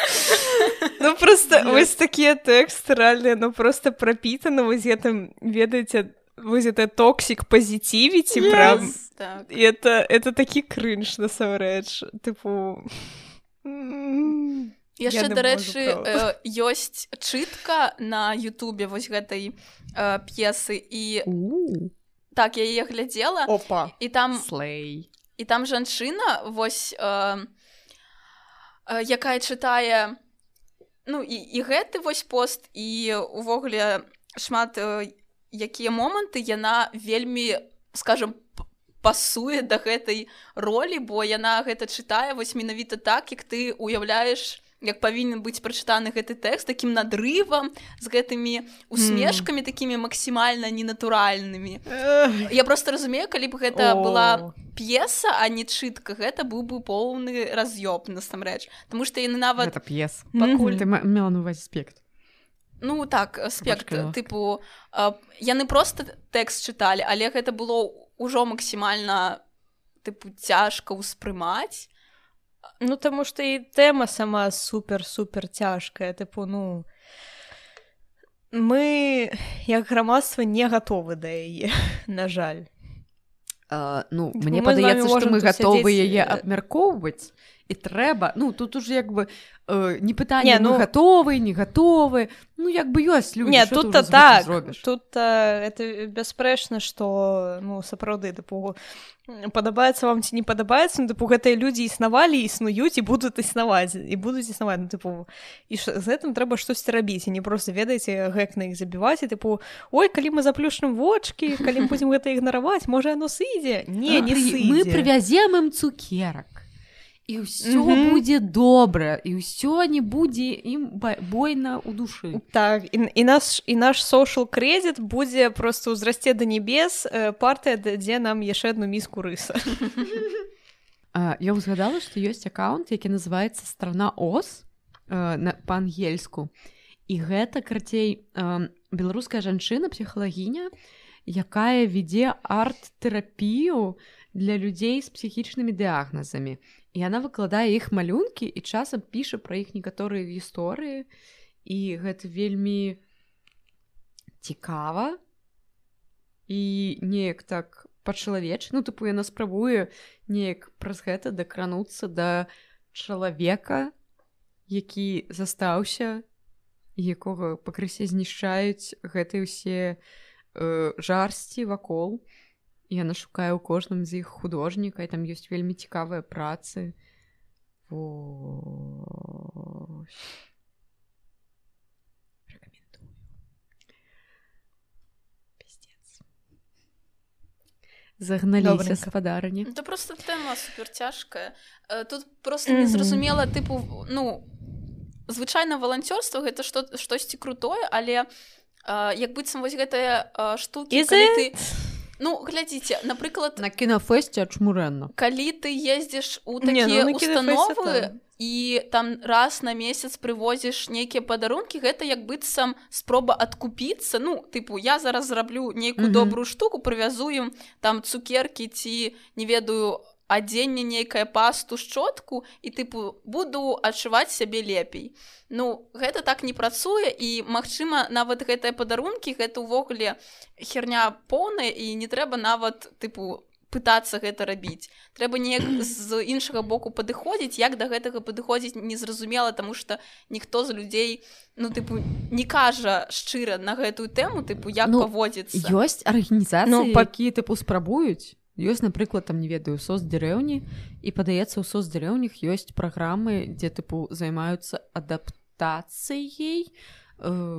ну просто вось такія тэксты рэальныя ну просто прапітана вось гэтым ведаеце вось это токсік пазіцівіці прям. Так. это это такі крынж насамрэч тыпу яшчэ дарэчы э, ёсць чытка на Ютубе вось гэтай э, п'есы і так я яе глядзела опа. і там слей і там жанчына вось э, э, якая чытае ну і, і гэты вось пост і увогуле шмат э, якія моманты яна вельмі скажем пасуе да гэтай ролі бо яна гэта чытае вось менавіта так як ты уяўляеш як павінен быць прачытаны гэты тэкст таким надрывам з гэтымі усмешкамі mm. такімі максімальна ненатуральнымі. Я просто разумею калі б гэта oh. была п'еса а не чытка гэта быў бы поўны раз'ёб насамрэч. Таму што яны нават п'ес. Пакуль ты мела на аспект Ну так аспект тыпу яны просто тэкст чыталі але гэта было ўжо максімальна тыпу цяжка ўспрымаць Ну таму што і тэма сама супер супер цяжкая тыпу ну мы як грамадства не гатовы да яе на жаль. А, ну мне падаецца што мы гатовы яе абмяркоўваць і трэба ну тут уже як бы э, не пытанне ну гатовы не гатовы ну як бы ёсць люди не тут так. зробіш тут а, это бясспрэчна что ну сапраўды дапу падабаецца вам ці не падабаецца ну, тыпу гэтыя людзі існавалі існуюць і будуць існаваць і будуць існаваць ну, тыпу і ш, з гэтым трэба штосьці рабіць і не просто ведаеце гэк на іх забіваць і тыпу ой калі мы заплюшным вочки калі будзем гэта ігнараваць можа оно сыдзе не не мы прывязем ім цукерак і ўсё mm -hmm. будзе добра і ўсё не будзе ім бойна ў душы так і, і наш і наш сошал крэдит будзе просто ўзрасце да небес э, партыя дзе нам яшчэ одну міску рыса. Я узгадала што ёсць аккаунт які называется страна ос э, на па-ангельску і гэта карцей э, беларуская жанчына псіхалагіня якая вядзе арт-тэрапію для людзей з псіхічнымі дыягназамі. і яна выкладае іх малюнкі і часам піша пра іх некаторыя гісторыі. І гэта вельмі цікава. І неяк так па-чалавеч ну тыпу яна спрабуе неяк праз гэта дакрануцца да чалавека які застаўся якога пакрысе знішчаюць гэтыя ўсе э, жарсці вакол. і яна шукае ў кожным з іх художніка і там ёсць вельмі цікавыя працы загналіся гаспадарні это просто тэма супер цяжкая э, тут просто незразумела тыпу ну звычайна валанцёрства гэта што штосьці крутое але як быццам вось гэтыя штукі ты Ну глядзіце напрыклад на кінафэсце чмурэнна калі ты ездзіш у такія ну, установы і там раз на месяц прывозіш нейкія падарункі гэта як быццам спроба адкупіцца ну тыпу я зараз зраблю нейкую mm -hmm. добрую штуку прывязуем там цукеркі ці не ведаю адзенне нейкае пасту шчотку і тыпу буду адчуваць сябе лепей. Ну гэта так не працуе і магчыма нават гэтыя падарункі гэта ўвогуле херня поўная і не трэба нават тыпу пытацца гэта рабіць. Трэба неяк з іншага боку падыходзіць як да гэтага падыходзіць незразумела тому что ніхто з людзей ну тыпу не кажа шчыра на гэтую тэму тыпу як ну, паводзіцца. ёсць арганізацыі ну, пакі тыпу спрабуюць ёсць напрыклад там не ведаю соц дзярэўні і падаецца ў соц дзярэўніх ёсць праграмы дзе тыпу займаюцца адаптацыяй э,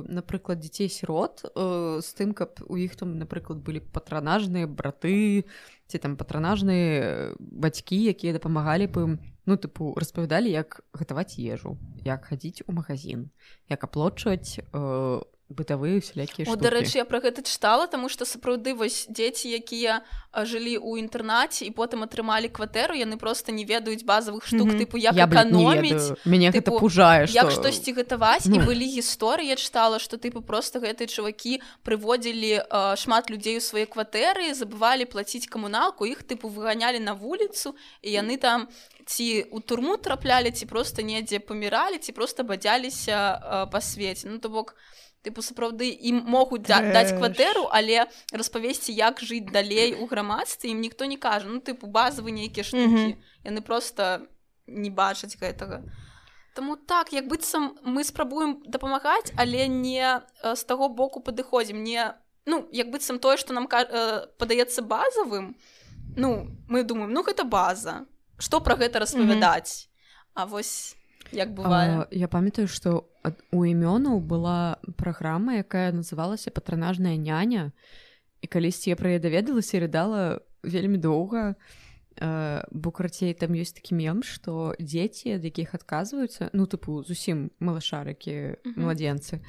напрыклад дзяцей сірот э, з тым каб у іх там напрыклад былі патранажныя браты ці там патранажныя бацькі якія дапамагалі бы ім. Ну тыпу распавядалі як гатаваць ежу як хадзіць у магазин як аплочваць у э, бытавыя усялякія дарэчы я про гэта чытала тому что сапраўды вось дзеці якія жылі ў інтэрнаце і потым атрымалі кватэру яны просто не ведаюць базовых штук mm -hmm. тыпу як эканоміць мяне гэта пужае як што... штосьці гатаваць ну. і былі гісторыі я чытала что тыпу просто гэтыя чувакі прыводзілі шмат людзей у свае кватэры забывалі плаціць камуналку іх тыпу выганялі на вуліцу і яны там ці у турму траплялі ці просто недзе паміралі ці просто бадзяліся па свеце ну то бок у тыпу сапраўды ім могуць даць кватэру але распавесці як жыць далей у грамадстве ім ніхто не кажа. Ну тыпу базавы нейкія штукі. Mm -hmm. яны просто не бачаць гэтага. Таму так як быццам мы спрабуем дапамагаць але не з таго боку падыходзім. Не ну як быццам тое што нам падаецца базавым ну мы думаем ну гэта база. Што пра гэта распавядаць? Mm -hmm. А вось як бывае. а, я памятаю што у імёнаў была праграма якая называлася патранажная няня і калісьці я пра яе даведалася рыдала вельмі доўга. Бо карацей там ёсць такі мем што дзеці ад якіх адказваюцца ну тыпу зусім малашарыкі младзенцы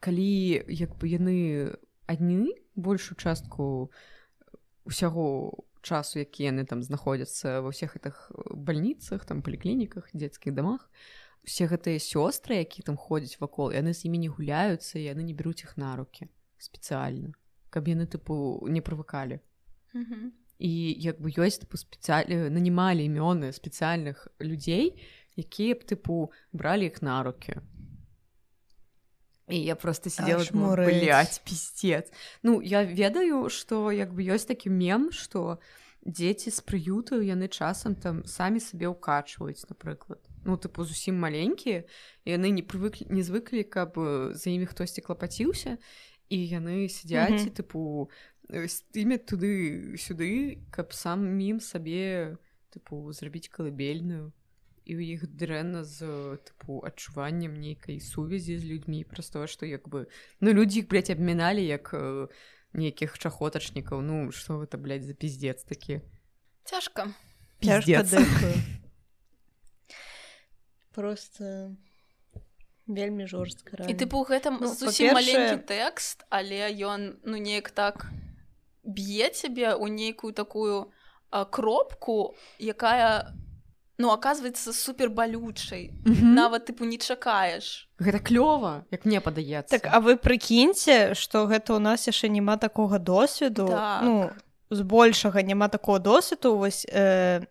калі як бы яны адні большую частку усяго часу які яны там знаходзяцца ва ўсіх гэтых бальніцах там паліклініках дзецкіх дамах усе гэтыя сёстры які там ходзяць вакол яны з імі не гуляюцца яны не бяруць іх на руки спецыяльна каб яны тыпу не прывыкалі Mm -hmm і як бы ёсць тыпу спецыяль нанімалі імёны спецыяльных людзей якія б тыпу бралі іх на руки і я просто сидела гуляць пісцец ну я ведаю что як бы ёсць такі мем что дзеці з прыюту яны часам там самі сабе ўкачваюць напрыклад. Ну тыпу зусім маленькія яны не прывыклі не звыклі каб за імі хтосьці клапаціўся. І яны сядзяць mm -hmm. тыпу стымят туды сюды каб самім сабе тыпу зрабіць калыбельную і ў іх дрэнна з тыпу адчуваннем нейкай сувязі з людзьмі. Праз тое што як бы ну людзі іх блядь, абміналі як нейкіх чахотачнікаў. Ну што гэта блядь, за пиздец такі? Цяжка. Просто вельмі жорстка і тыпу гэтым ну, зусім маленькі тэкст але ён ну неяк так б'е цябе ў нейкую такую а, кропку якая ну оказывается супер балючай mm -hmm. нават тыпу не чакаеш гэта клёва як мне падаецца. Так а вы прыкіньце что гэта у нас яшчэ няма такога досведу. Так. ну збольшага няма такого досведу. Вось э,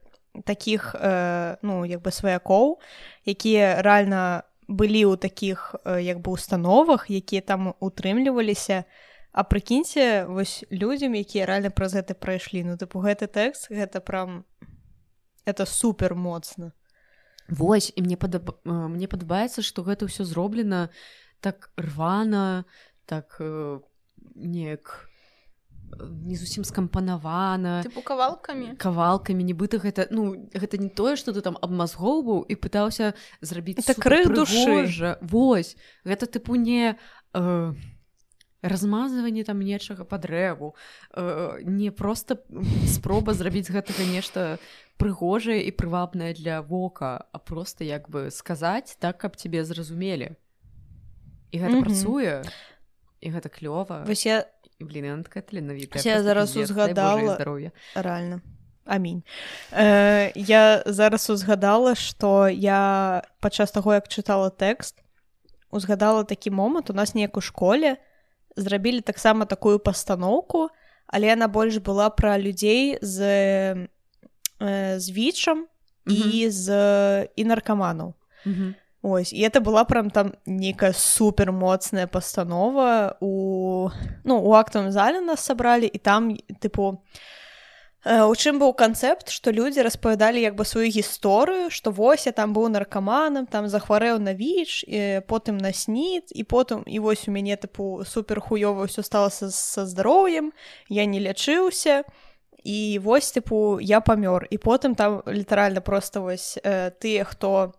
таких э, ну як бы сваякоў якія рэальна былі ў таких э, як бы установах якія там утрымліваліся. А прыкіньце вось людзям якія рэальна праз гэта прайшлі. Ну тыпу гэты тэкст гэта прям это супер моцна Вось і мне падаб... мне падабаецца што гэта ўсё зроблена так рвана так э, неяк не зусім скампанавана кавалкамі кавалкамі нібыта гэта ну гэта не тое што ты там абмазгоўваў і пытаўся зрабіць так крых душы Вось гэта тыпу не э, размазванне там нечага па дрэву э, не просто спроба зрабіць гэтага нешта прыгожае і прывабнае для вока а просто як бы сказаць так каб тебе зразумелі. І гэта mm -hmm. працуе і гэта клёва. Вось я блінка таленавіта я зараз узгадала. здароўя рэальна. Амінь. Э, я зараз узгадала что я падчас таго як чытала тэкст узгадала такі момант. У нас неяк у школе зрабілі таксама такую пастаноўку але яна больш была пра людзей з э, з вічам mm -hmm. і з і наркаманаў mm -hmm. ось і это была прям там нейкая супер моцная пастанова у ну у актавым зале нас сабралі і там тыпу у чым быў канцэпт што людзі распавядалі як бы сваю гісторыю што вось я там быў наркаманам там захварэў на віч потым на снід і потым і вось у мяне тыпу супер хуёва ўсё сталася са здароўем я не лячыўся і вось тыпу я памёр і потым там літаральна просто вось э, тыя хто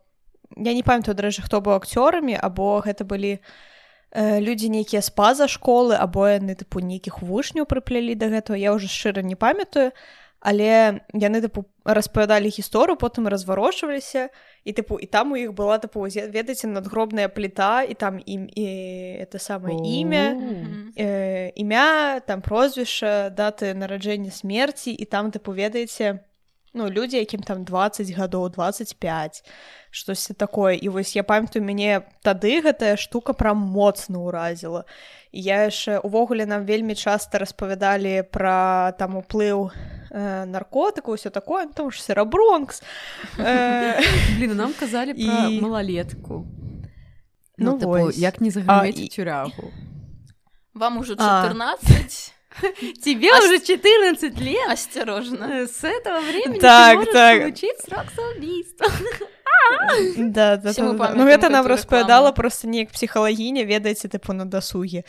я не памятаю дарэчы хто быў акцёрамі або гэта былі э, людзі нейкія спаза школы або яны тыпу нейкіх вучняў прыплялі да гэтага я ўжо шчыра не памятаю. Але яны тыпу распавядалі гісторыю потым разварочваліся. І тыпу і там у іх была тыпу ведаеце надгробная пліта і там ім і это самае імя э, імя там прозвішча даты нараджэння смерці. І там тыпу ведаеце ну людзі якім там 20 гадоў 25 штосьці такое. І вось я памятаю мяне тады гэтая штука прям моцна ўразіла. Я яшчэ увогуле нам вельмі часта распавядалі пра там уплыў э, наркотыку ўсё такое ну, там ж серабронкс э... блин нам казалі і малолетку ну, ну як не заграмець тюрягу вам ужо 14 тебе Ос... уже 14 лет? Осторожно. Э, с этого времени так так. учить срок самоубийства да, да, да, да. ну гэта нам распавядала просто неяк псіхалагіня ведаеце тыпу на дасуге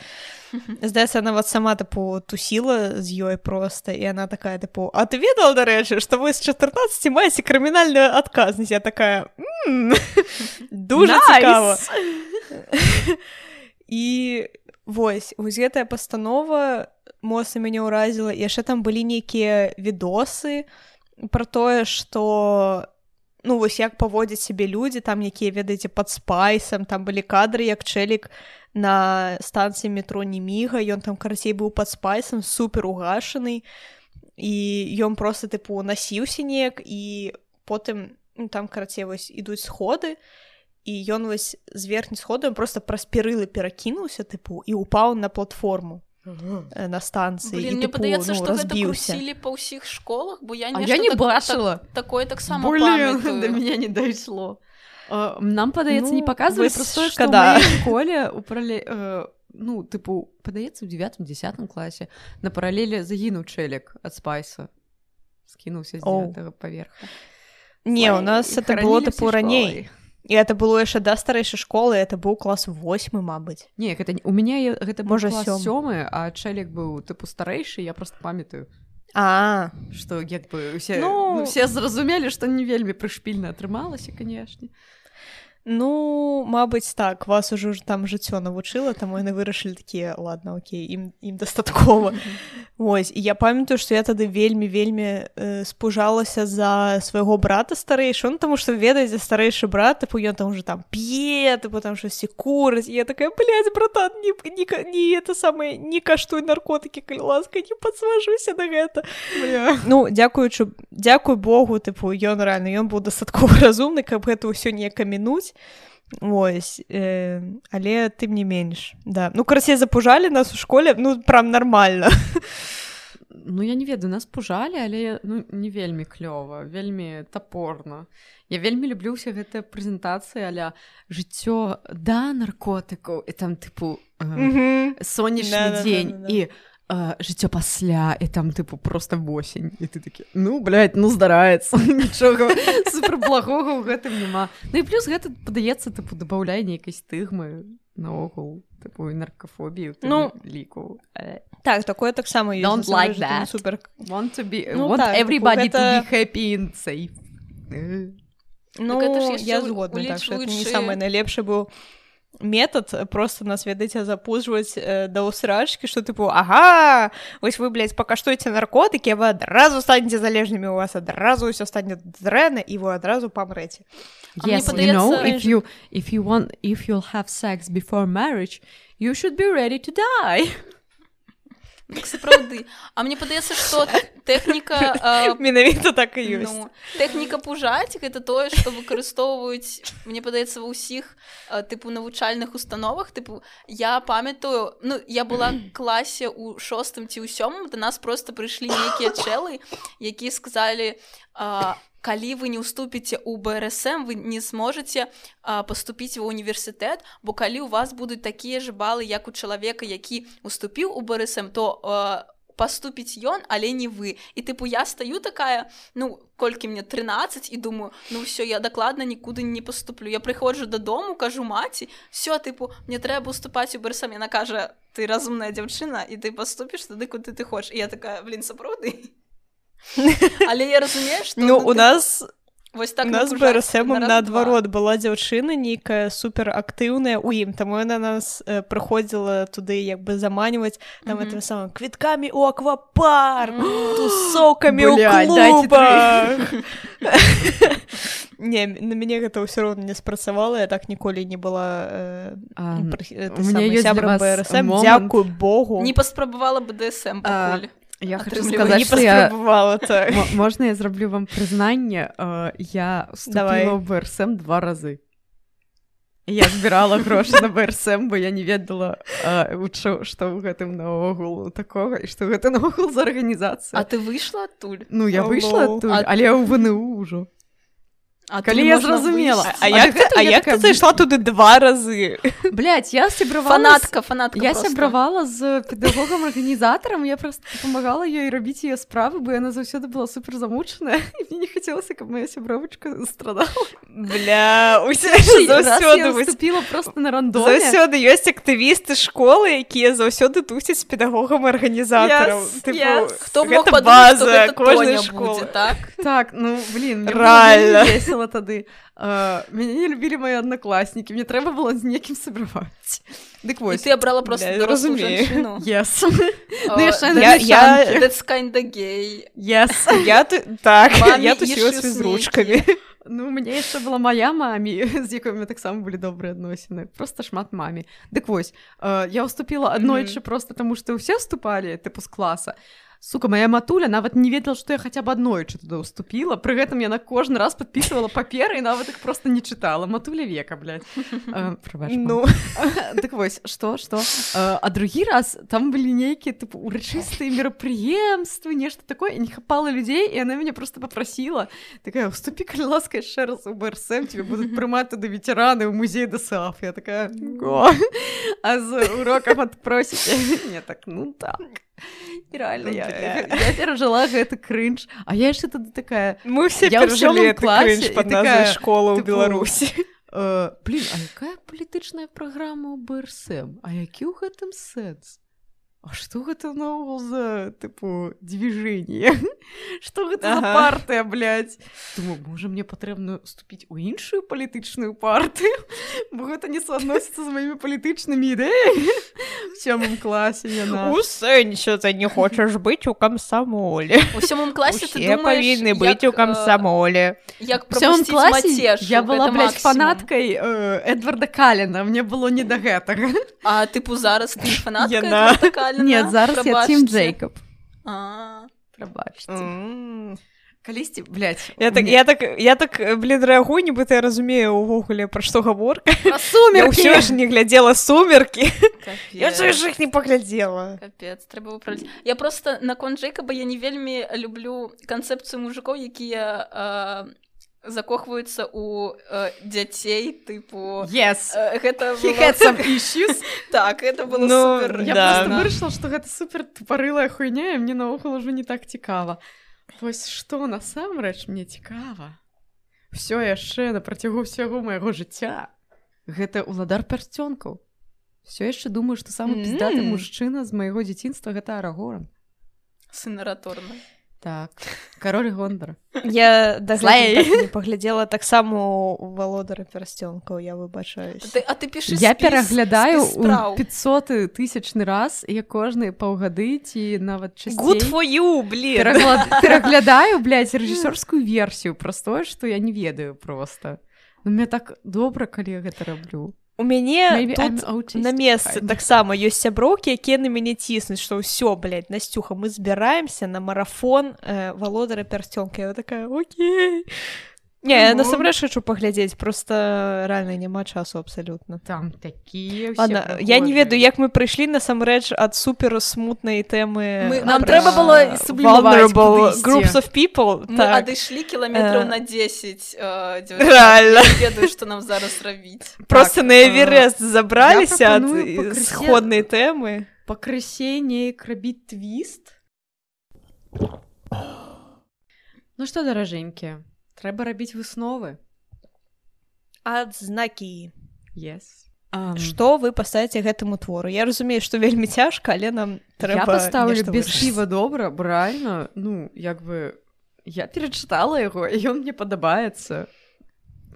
здаецца она вот сама тыпу тусіла з ёй просто і она такая тыпу а ты ведала дарэчы что вы з 14 маеце крымінальную адказнасць я такая дуже цікава і Вось вось гэтая пастанова моцна мяне ўразіла. Яшчэ там былі нейкія відосы про тое что ну вось як паводзяць сябе людзі там якія ведаеце под спайсам там былі кадры як чэлік на станцыі метро не міга ён там карацей быў под спайсам супер угашаны і ён просто тыпу насіўся неяк і потым ну, там карацей вось ідуць сходы і ён вось з верхні сходу просто праз перылы перакінуўся тыпу і упаў на платформу на станцыі Блин, мне тыпу, падаецца ну, што гэта разбіўся па ўсіх школах бо я нешта я не так- бачыла. так, такое таксама до меня не дошло. А, Нам, падаецца, не Ну, показывали вось просто, что шкада. школе у парале... э, ну, типу, падаецца, у девятом, десятом классе на параллели загінуў чэлек ад спайса. Скінуўся з поверха. не у нас это было тыпу раней. І это было яшчэ да старэйшай школы это быў клас восьмы Мабыць Не, гэта, у мяне гэта Можа, сёмы. а чэлек быў тыпу старэйшы, я просто памятаю, а што як бы усе, Ну- ну... все зразумелі, што не вельмі прышпільна атрымалася, канешне. Ну Мабыць так вас ужо там жыццё навучыла там яны вырашылі такія ладно Окей ім ім дастаткова Вось і я памятаю што я тады вельмі вельмі э, спужалася за свайго брата старэйшы он таму што ведаеце старэйшы брат тыпу ён там уже там п'е тыпу там штосьці курыць я такая блядь, братан не, не, не это самае не каштуй наркотыкі калі ласка не подсважуся на гэта Бля. Ну дзякуючы дзякуй Богу тыпу ён рэальна ён быў дастаткова разумны каб гэта ўсё не камінуць Вось э, але тым не менш да. Ну карацей запужалі нас у школе ну прям нармальна Ну я не ведаю нас пужалі але ну не вельмі клёва вельмі топорна я вельмі люблю ўсе гэтыя прэзентацыі аля жыццё да наркотыкаў і там тыпу э, сонечны Да-да-да-да-да. дзень і э, жыццё пасля і там тыпу просто восень і ты такі ну блядь, ну здараецца нічога супер благога ў гэтым няма Ну і плюс гэта падаецца тыпу дабаўляе нейкай стыгмы наогул і наркафобію Ну, ліку Э, так такое таксама like that. супер. Want to be Ну want так, everybody to гэта- be happy and safe. Ну яшчэ я згодна так не самы найлепшы быў метод э, просто нас ведаеце запужваць э, да ўсрачкі што тыпу ага вось вы блядь, пакаштуеце наркотыкі вы адразу станеце залежнымі у вас адразу ўсё стане дрэнна і вы адразу памрэце yes you know падаецца- if you if you want if you'll have sex before marriage you should be ready to die сапраўды А мне падаецца што тэхніка менавіта так і ёсць Ну, тэхніка пужаць гэта тое што выкарыстоўваюць мне падаецца ва ўсіх тыпу навучальных установах. Тыпу я памятаю ну я была класе у шостым ці ў сёмым да нас просто прыйшлі нейкія чэлы якія сказалі а, калі вы не ўступіце ў брсм вы не зможаце а, паступіць ва універсітэт бо калі у вас будуць такія ж балы як у чалавека які уступіў у брсм то а, паступіць ён але не вы. І тыпу я стаю такая ну колькі мне 13 і думаю ну ўсё я дакладна нікуды не паступлю я прыходжу дадому кажу маці все тыпу мне трэба уступаць у брсам яна кажа ты разумная дзяўчына і ты паступіш туды куды ты хочаш я такая блин сапраўды але я разумею што ну у нас вось так у нас раз-два. наадварот была дзяўчына нейкая супер актыўная у ім таму яна нас э, прыходзіла туды як бы заманіваць там Мгм. этим самым квіткамі у аквапарк тусокамі ў дайце клубах не на мяне гэта ўсё роўна не спрацавала я так ніколі не была э, А, пры- у меня есть для сябрам вас брсм момент. дзякуй богу не паспрабавала бДсм я хочу Атрымліваю. сказаць не што я так. Можна я зраблю вам прызнанне э, я Давай. вступила в брсм два разы я збірала грошы на брсм бо я не ведала э, што ў гэтым наогул такога і што гэта наогул за А арганізацыя ты выйшла адтуль ну я выйшла адтуль А- але я ў вну ўжо А Калі я зразумела. А А як, гэта а я як зайшла туды два разы Блять, я сябравала фанатка фанатка Я сябравала з педагогам арганізатарам я просто дапамагала ёй рабіць яе справы бо яна заўсёды была супер замучаная і мне не хацелася каб моя сябровачка страдала. Бля усе заўсёды выступила просто на рандоме. заўсёды ёсць актывісты школы якія заўсёды тусяць з педагогам арганізатараў Yes, yes. Хто база кожнай школы. так? Так ну блин вельмі весела думала тады. Мяне не любілі мои аднакласнікі мне трэба было з некім сабраваць дык вось ты абрала просто разумею. yes. ну, я, я... yes. я так я з ручкамі Ну мне яшчэ была моя мамі з якой таксама былі добрыя адносіны просто шмат мамі дык вось э, я уступила аднойчы mm -hmm. просто таму што ўсе вступалі тыпу з класа сука моя матуля нават не ведала што я хаця б аднойчы туды уступіла пры гэтым яна кожны раз подписывала паперы і нават іх просто не чытала матуля века ну. так вось что что? А другі раз там былі нейкія тыпу урачыстыя мерапрыемствы нешта такое. Не хапала людзей і она мяне просто попрасіла такая уступі калі ласка яшчэ раз у брсм тебе будуць прымаць туды ветераны ў музей дасаф я такая а з урокам адпросіце не так ну так реально я, я, я перажила гэты крынж а я яшчэ тады такая мы все перажылі класе под такая школа ў беларусі блин а якая палітычная праграма брсм? А які ў гэтым сэнс А что гэта наогул за тыпу движение что гэта ага. партыя думаю можа мне патрэбна уступіць у іншую палітычную партыю бо гэта не суадносіцца з маімі палітычнымі ідэямі сёмым класе яна у сэнсе ты не хочаш быць у камсамоле у сёмым класе павінны быць у камсамоле як класе я была фанаткай Эдварда калена мне было не да гэтага. А тыпу зараз ты фанат нет зараз я тим джейкоб. Прабачце калісьці блядь, я так я так я так блин рэагу нібыта я разумею увогуле пра што гаворка сумер ж не глядзела сумеркі я ж іх не паглядзела трэба я просто наконт джейкаба я не вельмі люблю канцэпцыю мужикоў якія закохваюцца у э, дзяцей тыпу yes. э, гэта так это было ну, супер, да. вырашыла што гэта супер тупарылая хуйня мне наогул ужо не так цікава вось што насамрэч мне цікава все яшчэ на працягу ўсяго майго жыцця гэта уладар пярсцёнкаў все яшчэ думаю што самы піздаты mm -hmm. мужчына з майго дзяцінства гэта арагоран сынараторна так. Король гондара я так паглядзела таксама валодара перасцёнкаў я выбачаюсь. А ты піш я пераглядаю 500 тысячны раз я кожны паўгады ці нават твою пераглядаю рэжысёрскую версію простое что я не ведаю просто. Ну мне так добра калі гэта раблю у мяне на месцы таксама ёсць сяброўкі якія на мяне ціснуць што ўсё насцюха мы збіраемся на марафон э, валодара пярсцёнка такая Окей Не насамрэч хачу паглядзець просто рэальна няма часу абсалютна. Там такія я не ведаю як мы прыйшлі насамрэч ад супер смутнай тэмы нам трэба было groups of people адышлі кіламетраў на 10 реально ведаю што нам зараз рабіць просто на эверест забраліся ад сходнай тэмы. пакрысе неяк рабіць твіст. Ну што даражэнькія трэба рабіць высновы адзнакі. Yes. um, што вы паставіце гэтаму твору? Я разумею што вельмі цяжка але нам трэба паставілі без піва добра бральна ну як бы я перачытала яго ён мне падабаецца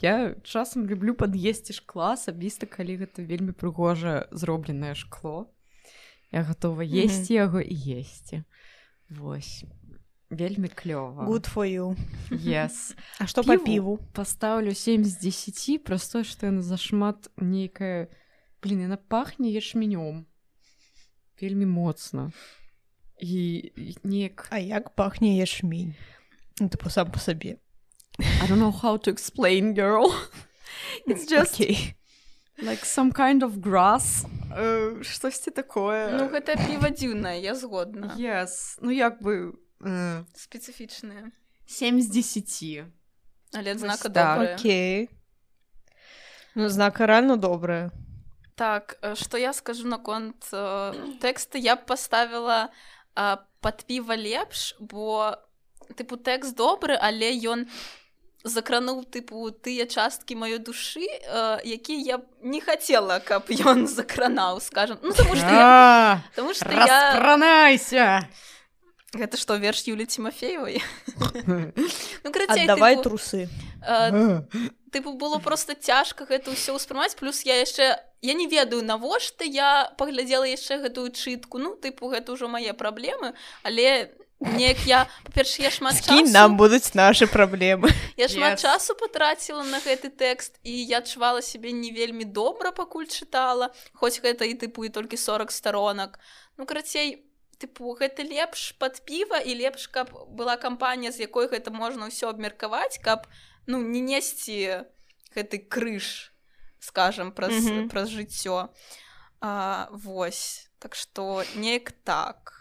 я часам люблю пад'есці шкла асабіста калі гэта вельмі прыгожа зробленае шкло. Я гатова есці mm -hmm. яго і есці. Восьось вельмі клёва. Good for you. Yes. А што па піву пастаўлю 7 з 10 простое што яна зашмат нейкая блин яна пахне ячменём. Вельмі моцна і неяк А як пахне ячмень ну, ты сам по сабе I don't know how to explain girl. It's just okay. like some kind of grass. Uh, штосьці такое. Ну гэта піва дзіўная я згодна yes. ну як бы спецыфічныя 7 з 10 але знака так, Окей. Ну знака рэальна добрая так што я скажу наконт э, тэксты я б паставіла э, пад піва лепш бо тыпу тэкст добры але ён закрануў тыпу тыя часткі маёй душы э, які я не хацела каб ён закранаў скажем ну, тому что я, тому что я... гэта што верш юлі тимофеевой? Ну, давай трусы. Тыпу было просто цяжка гэта ўсё ўспрымаць плюс я яшчэ я не ведаю навошта я паглядзела яшчэ гэтую чытку ну тыпу гэта ўжо мае праблемы але неяк я па-перш я шмат часу... нам будуць наши праблемы я шмат yes. часу потраціла на гэты тэкст і я адчувала сябе не вельмі добра пакуль чытала хоць гэта і тыпу і толькі 40 сторонак ну карацей тыпу гэта лепш под піва і лепш каб была кампанія з якой гэта можна ўсё абмеркаваць каб ну не несці гэты крыж скажем праз mm -hmm. праз жыццё а, вось так что неяк так.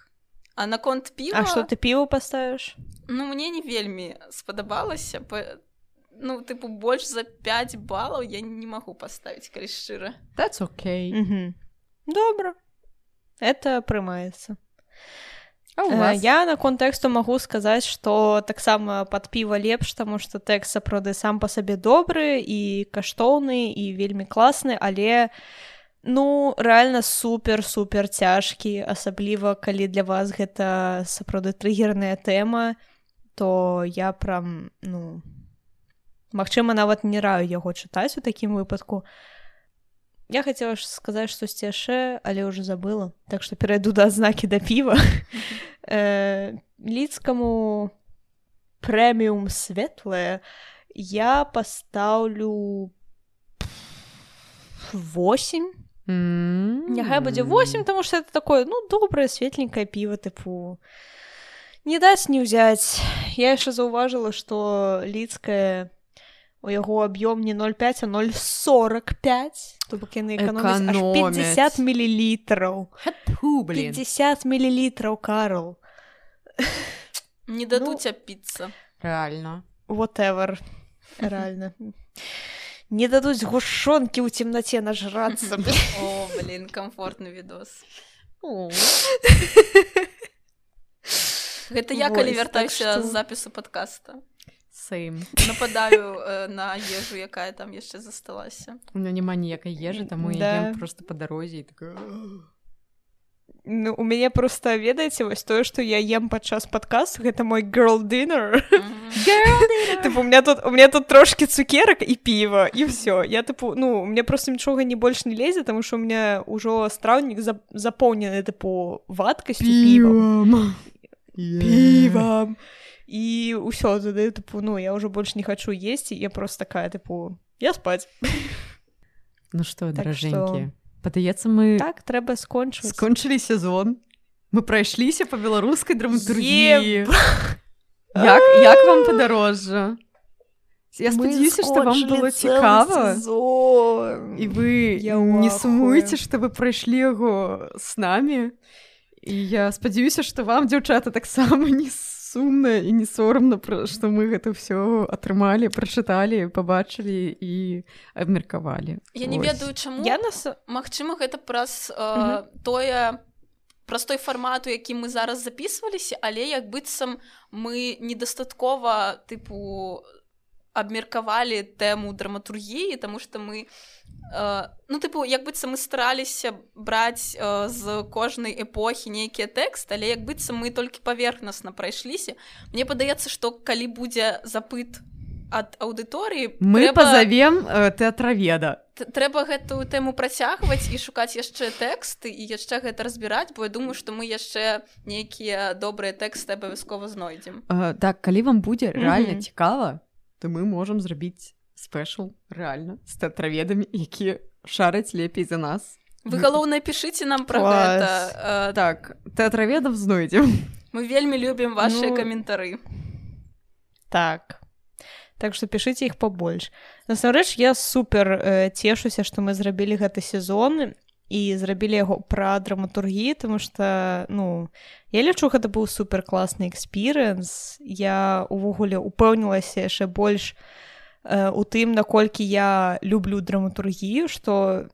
А наконт піва А что ты піва паставіш ну мне не вельмі спадабалася по ну тыпу больш за 5 балаў я не магу паставіць калі шчыра. That's okay. Mm -hmm. добра. Это прымаецца я на контэксту магу сказаць што таксама пад піва лепш таму што тэкст сапраўды сам па сабе добры і каштоўны і вельмі класны але ну рэальна супер супер цяжкі асабліва калі для вас гэта сапраўды трыгерная тэма то я прям ну Магчыма нават не раю яго чытаць у такім выпадку Я хацела ж сказаць штосьці яшчэ, але ўжо забыла. Так што перайду да знакі да піва. э, Лідкаму прэміум светлае я пастаўлю 8. Няхай будзе 8, таму што это такое ну добрае светленькае піва тыпу. Не даць не ўзяць. Я яшчэ заўважыла, што лідкае у яго аб'ём не 0,5 а 045 то бок яны 50 мілілітраў 50 мілілітраў карл. Не дадуць ну, апіцца реально. Whatever. Реально. Не дадуць гушонкі ў цемнаце нажрацца блин комфортны відос гэта я калі вяртаюся з запісу подкаста Same. нападаю э, на ежу якая там яшчэ засталася у меня няма ніякай ежы таму да. просто по дарозе такая... ну у мяне просто ведаеце вось тое что я ем падчас падказ гэта мой girl dinner. У меня тут у меня тут трошки цукерак і піва і все я тыпу ну мне просто нічога не больш не лезе тому что у меня ўжо страўнік запоўнены тыпу вадкасць півам півам і ўсё задаю тыпу ну я ўжо больш не хочу есці я просто такая тыпу я спаць ну что так даражэнькі што... падаецца мы так трэба скончыць скончылі сезон. Мы прайшліся по беларускай драматургіі як, як вам падарожжа Я спадзяюся, што вам было цікава і вы я не сумуеце, што вы прайшлі яго з намі. І я спадзяюся, што вам дзяўчата таксама не сумна і не сорамна пра што мы гэта ўсё атрымалі прачыталі пабачылі і абмеркавалі. Я не ведаю чаму. Я нас Мачыма гэта праз э, тое праз той фармату які мы зараз записываліся але як быццам мы недастаткова тыпу абмеркавалі тэму драматургіі тому что мы Э, ну тыпу як быццам мы стараліся браць э, з кожнай эпохі нейкія тэкст але як быццам мы толькі паверхнасна прайшліся. Мне падаецца што калі будзе запыт ад аўдыторыі мы трэба... пазавем э, тэатраведа. Трэба гэтую тэму працягваць і шукаць яшчэ тэксты і яшчэ гэта разбіраць бо я думаю што мы яшчэ нейкія добрыя тэксты абавязкова знойдзем. Э, так калі вам будзе рэальна mm -hmm. цікава то мы можам зрабіць спешл реально з тэатраведамі які шараць лепей за нас. Вы галоўнае пішыце нам про гэта э, так тэатраведам знойдзем мы вельмі любім ваши ну... каментары так. Так что пішыце іх побольш насамрэч я супер э, цешуся што мы зрабілі гэты сезон і зрабілі яго пра драматургіі тому что ну я лічу гэта быў супер класны экспірыенс я увогуле упэўнілася яшчэ больш Э, у тым наколькі я люблю драматургію что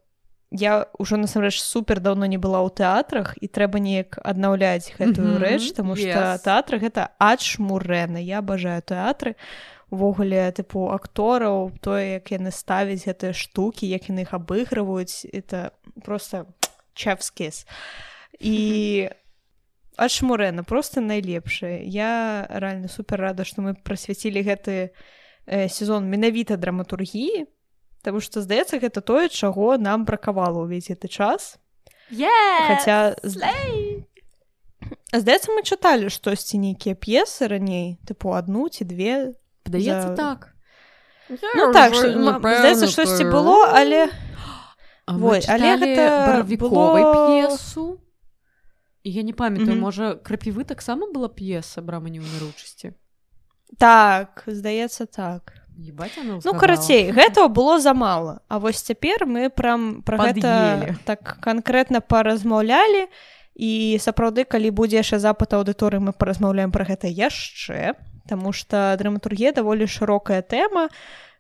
я ўжо насамрэч супер даўно не была ў тэатрах і трэба неяк аднаўляць гэтую mm -hmm. рэч тому что yes. тэатры гэта адшмурэна я абажаю тэатры увогуле тыпу актораў тое як яны ставяць гэтыя штукі як яны іх абыгрываюць это просто чэфскіс і Ачмурена просто найлепшая. Я реально супер рада что мы прасвяцілі гэты э, сезон менавіта драматургіі Таму што здаецца гэта тое чаго нам бракавала ўвесь гэты час. Yes! хаця здаецца мы чыталі штосьці нейкія п'есы раней тыпу адну ці две падаецца за... так. Ну так здаецца штосьці было але Вой, але гэта было... п'есу я не памятаю mm -hmm. можа крапівы таксама была п'еса брама неўміручасці так здаецца так. Ебать, ну карацей гэтага было замала А вось цяпер мы прям пра гэта так канкрэтна паразмаўлялі і сапраўды калі будзе яшчэ запад аўдыторыі мы паразмаўляем пра гэта яшчэ Таму што драматургія даволі шырокая тэма.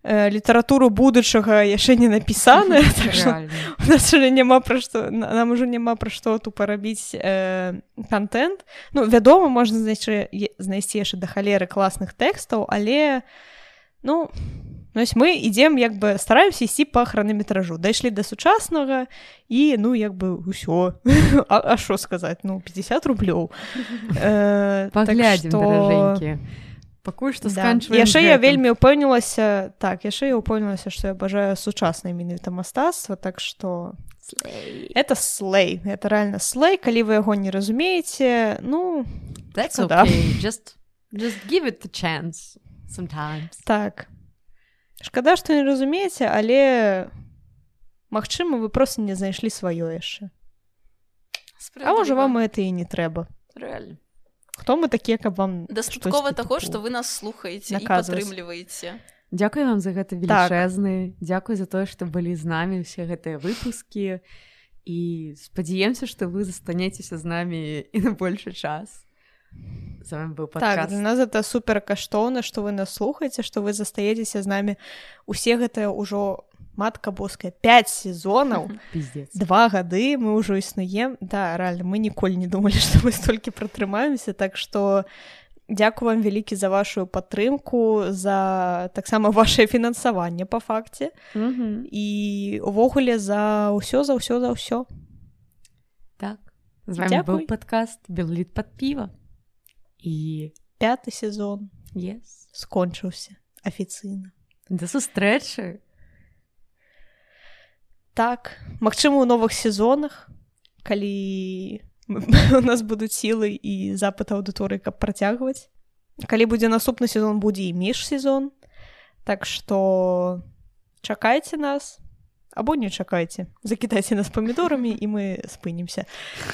Э, літаратуру будучага яшчэ не напісана так няма пра што нам ужо няма пра што тут парабіць э, контент. Ну вядома можна знайсці знайсці яшчэ да халеры класных тэкстаў але ну Нось мы ідзем як бы стараемся ісці па хранаметражу. Дайшлі да сучаснага і ну як бы ўсё А що сказаць? Ну 50 рублёў. Э, паглядзім так пакуль што да. яшчэ я вельмі ўпэўнілася так яшчэ я ўпэўнілася што я бажаю сучаснае менавіта мастацтва так што это слей это реально слей калі вы яго не разумееце ну okay. да. just, just give it the chance sometimes. Так. Шкада што не разумееце але Магчыма вы просто не знайшлі сваё яшчэ. А можа вам это і не трэба. Реально хто мы такія каб вам дастаткова таго што вы нас слухаеце падтрымліваеце Дзякуй вам за гэта велічэзны так. Дзякуй за тое што былі з намі ўсе гэтыя выпускі і спадзяемся што вы застанецеся з намі і на большы час. З вами быў так, для нас это супер каштоўна што вы нас слухаеце што вы застаецеся з намі усе гэтыя ўжо матка боская 5 сезонаў два гады мы ўжо існуем да рэальна мы ніколі не думалі што мы столькі пратрымаемся так што дзякую вам вялікі за вашу падтрымку за таксама ваше фінансаванне по факце і увогуле за ўсё за ўсё за ўсё так з вами быў падкаст белліт под піва і пяты сезон. Yes. скончыўся афіцыйна да сустрэчы так магчыма у новых сезонах калі у нас будуць сілы і запад аўдыторыі каб працягваць. Калі будзе наступны сезон будзе і міжсезон. Так что чакайце нас або не чакайце. Закітайце нас памідорамі і мы спынемся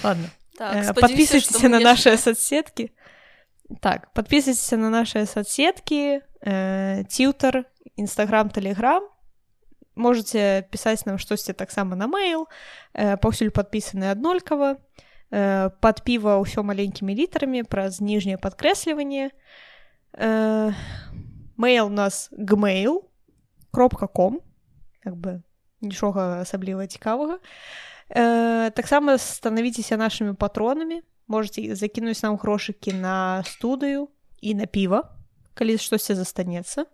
ладно так, подписывайтесь на наши соцсетки Так, подписывайтесь на наши соцсетки, э, Тьютер, Инстаграм, Телеграм. Можете писать нам штосьці таксама на мейл, э, паўсюль падпісаны аднолькава. Э, пад піва ўсё маленькімі літарамі праз ніжняе падкрэсліванне. Э, Мэйл у нас gmail кропка ком как бы нічога асабліва цікавага. Таксама станавіцеся нашымі патронамі можете закінуць нам грошыкі на студыю і на піва калі штосьці застанецца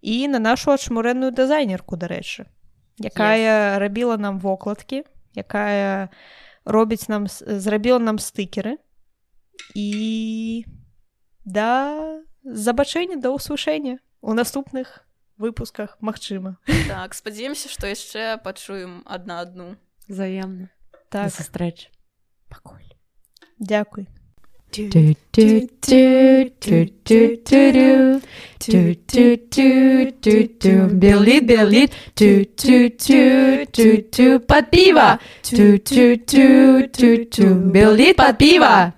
і на нашу адшмурэнную дызайнерку дарэчы якая yes. рабіла нам вокладкі якая робіць нам зрабіла нам стыкеры. І да забачэння да ўсушэння у наступных выпусках Мачыма так спадзяемся што яшчэ пачуем адна адну. Заемна так. Сустрэч пакуль do do do do do do do do do do do do Billy Billy do do do do do Patpiva do do do do do Billy Patpiva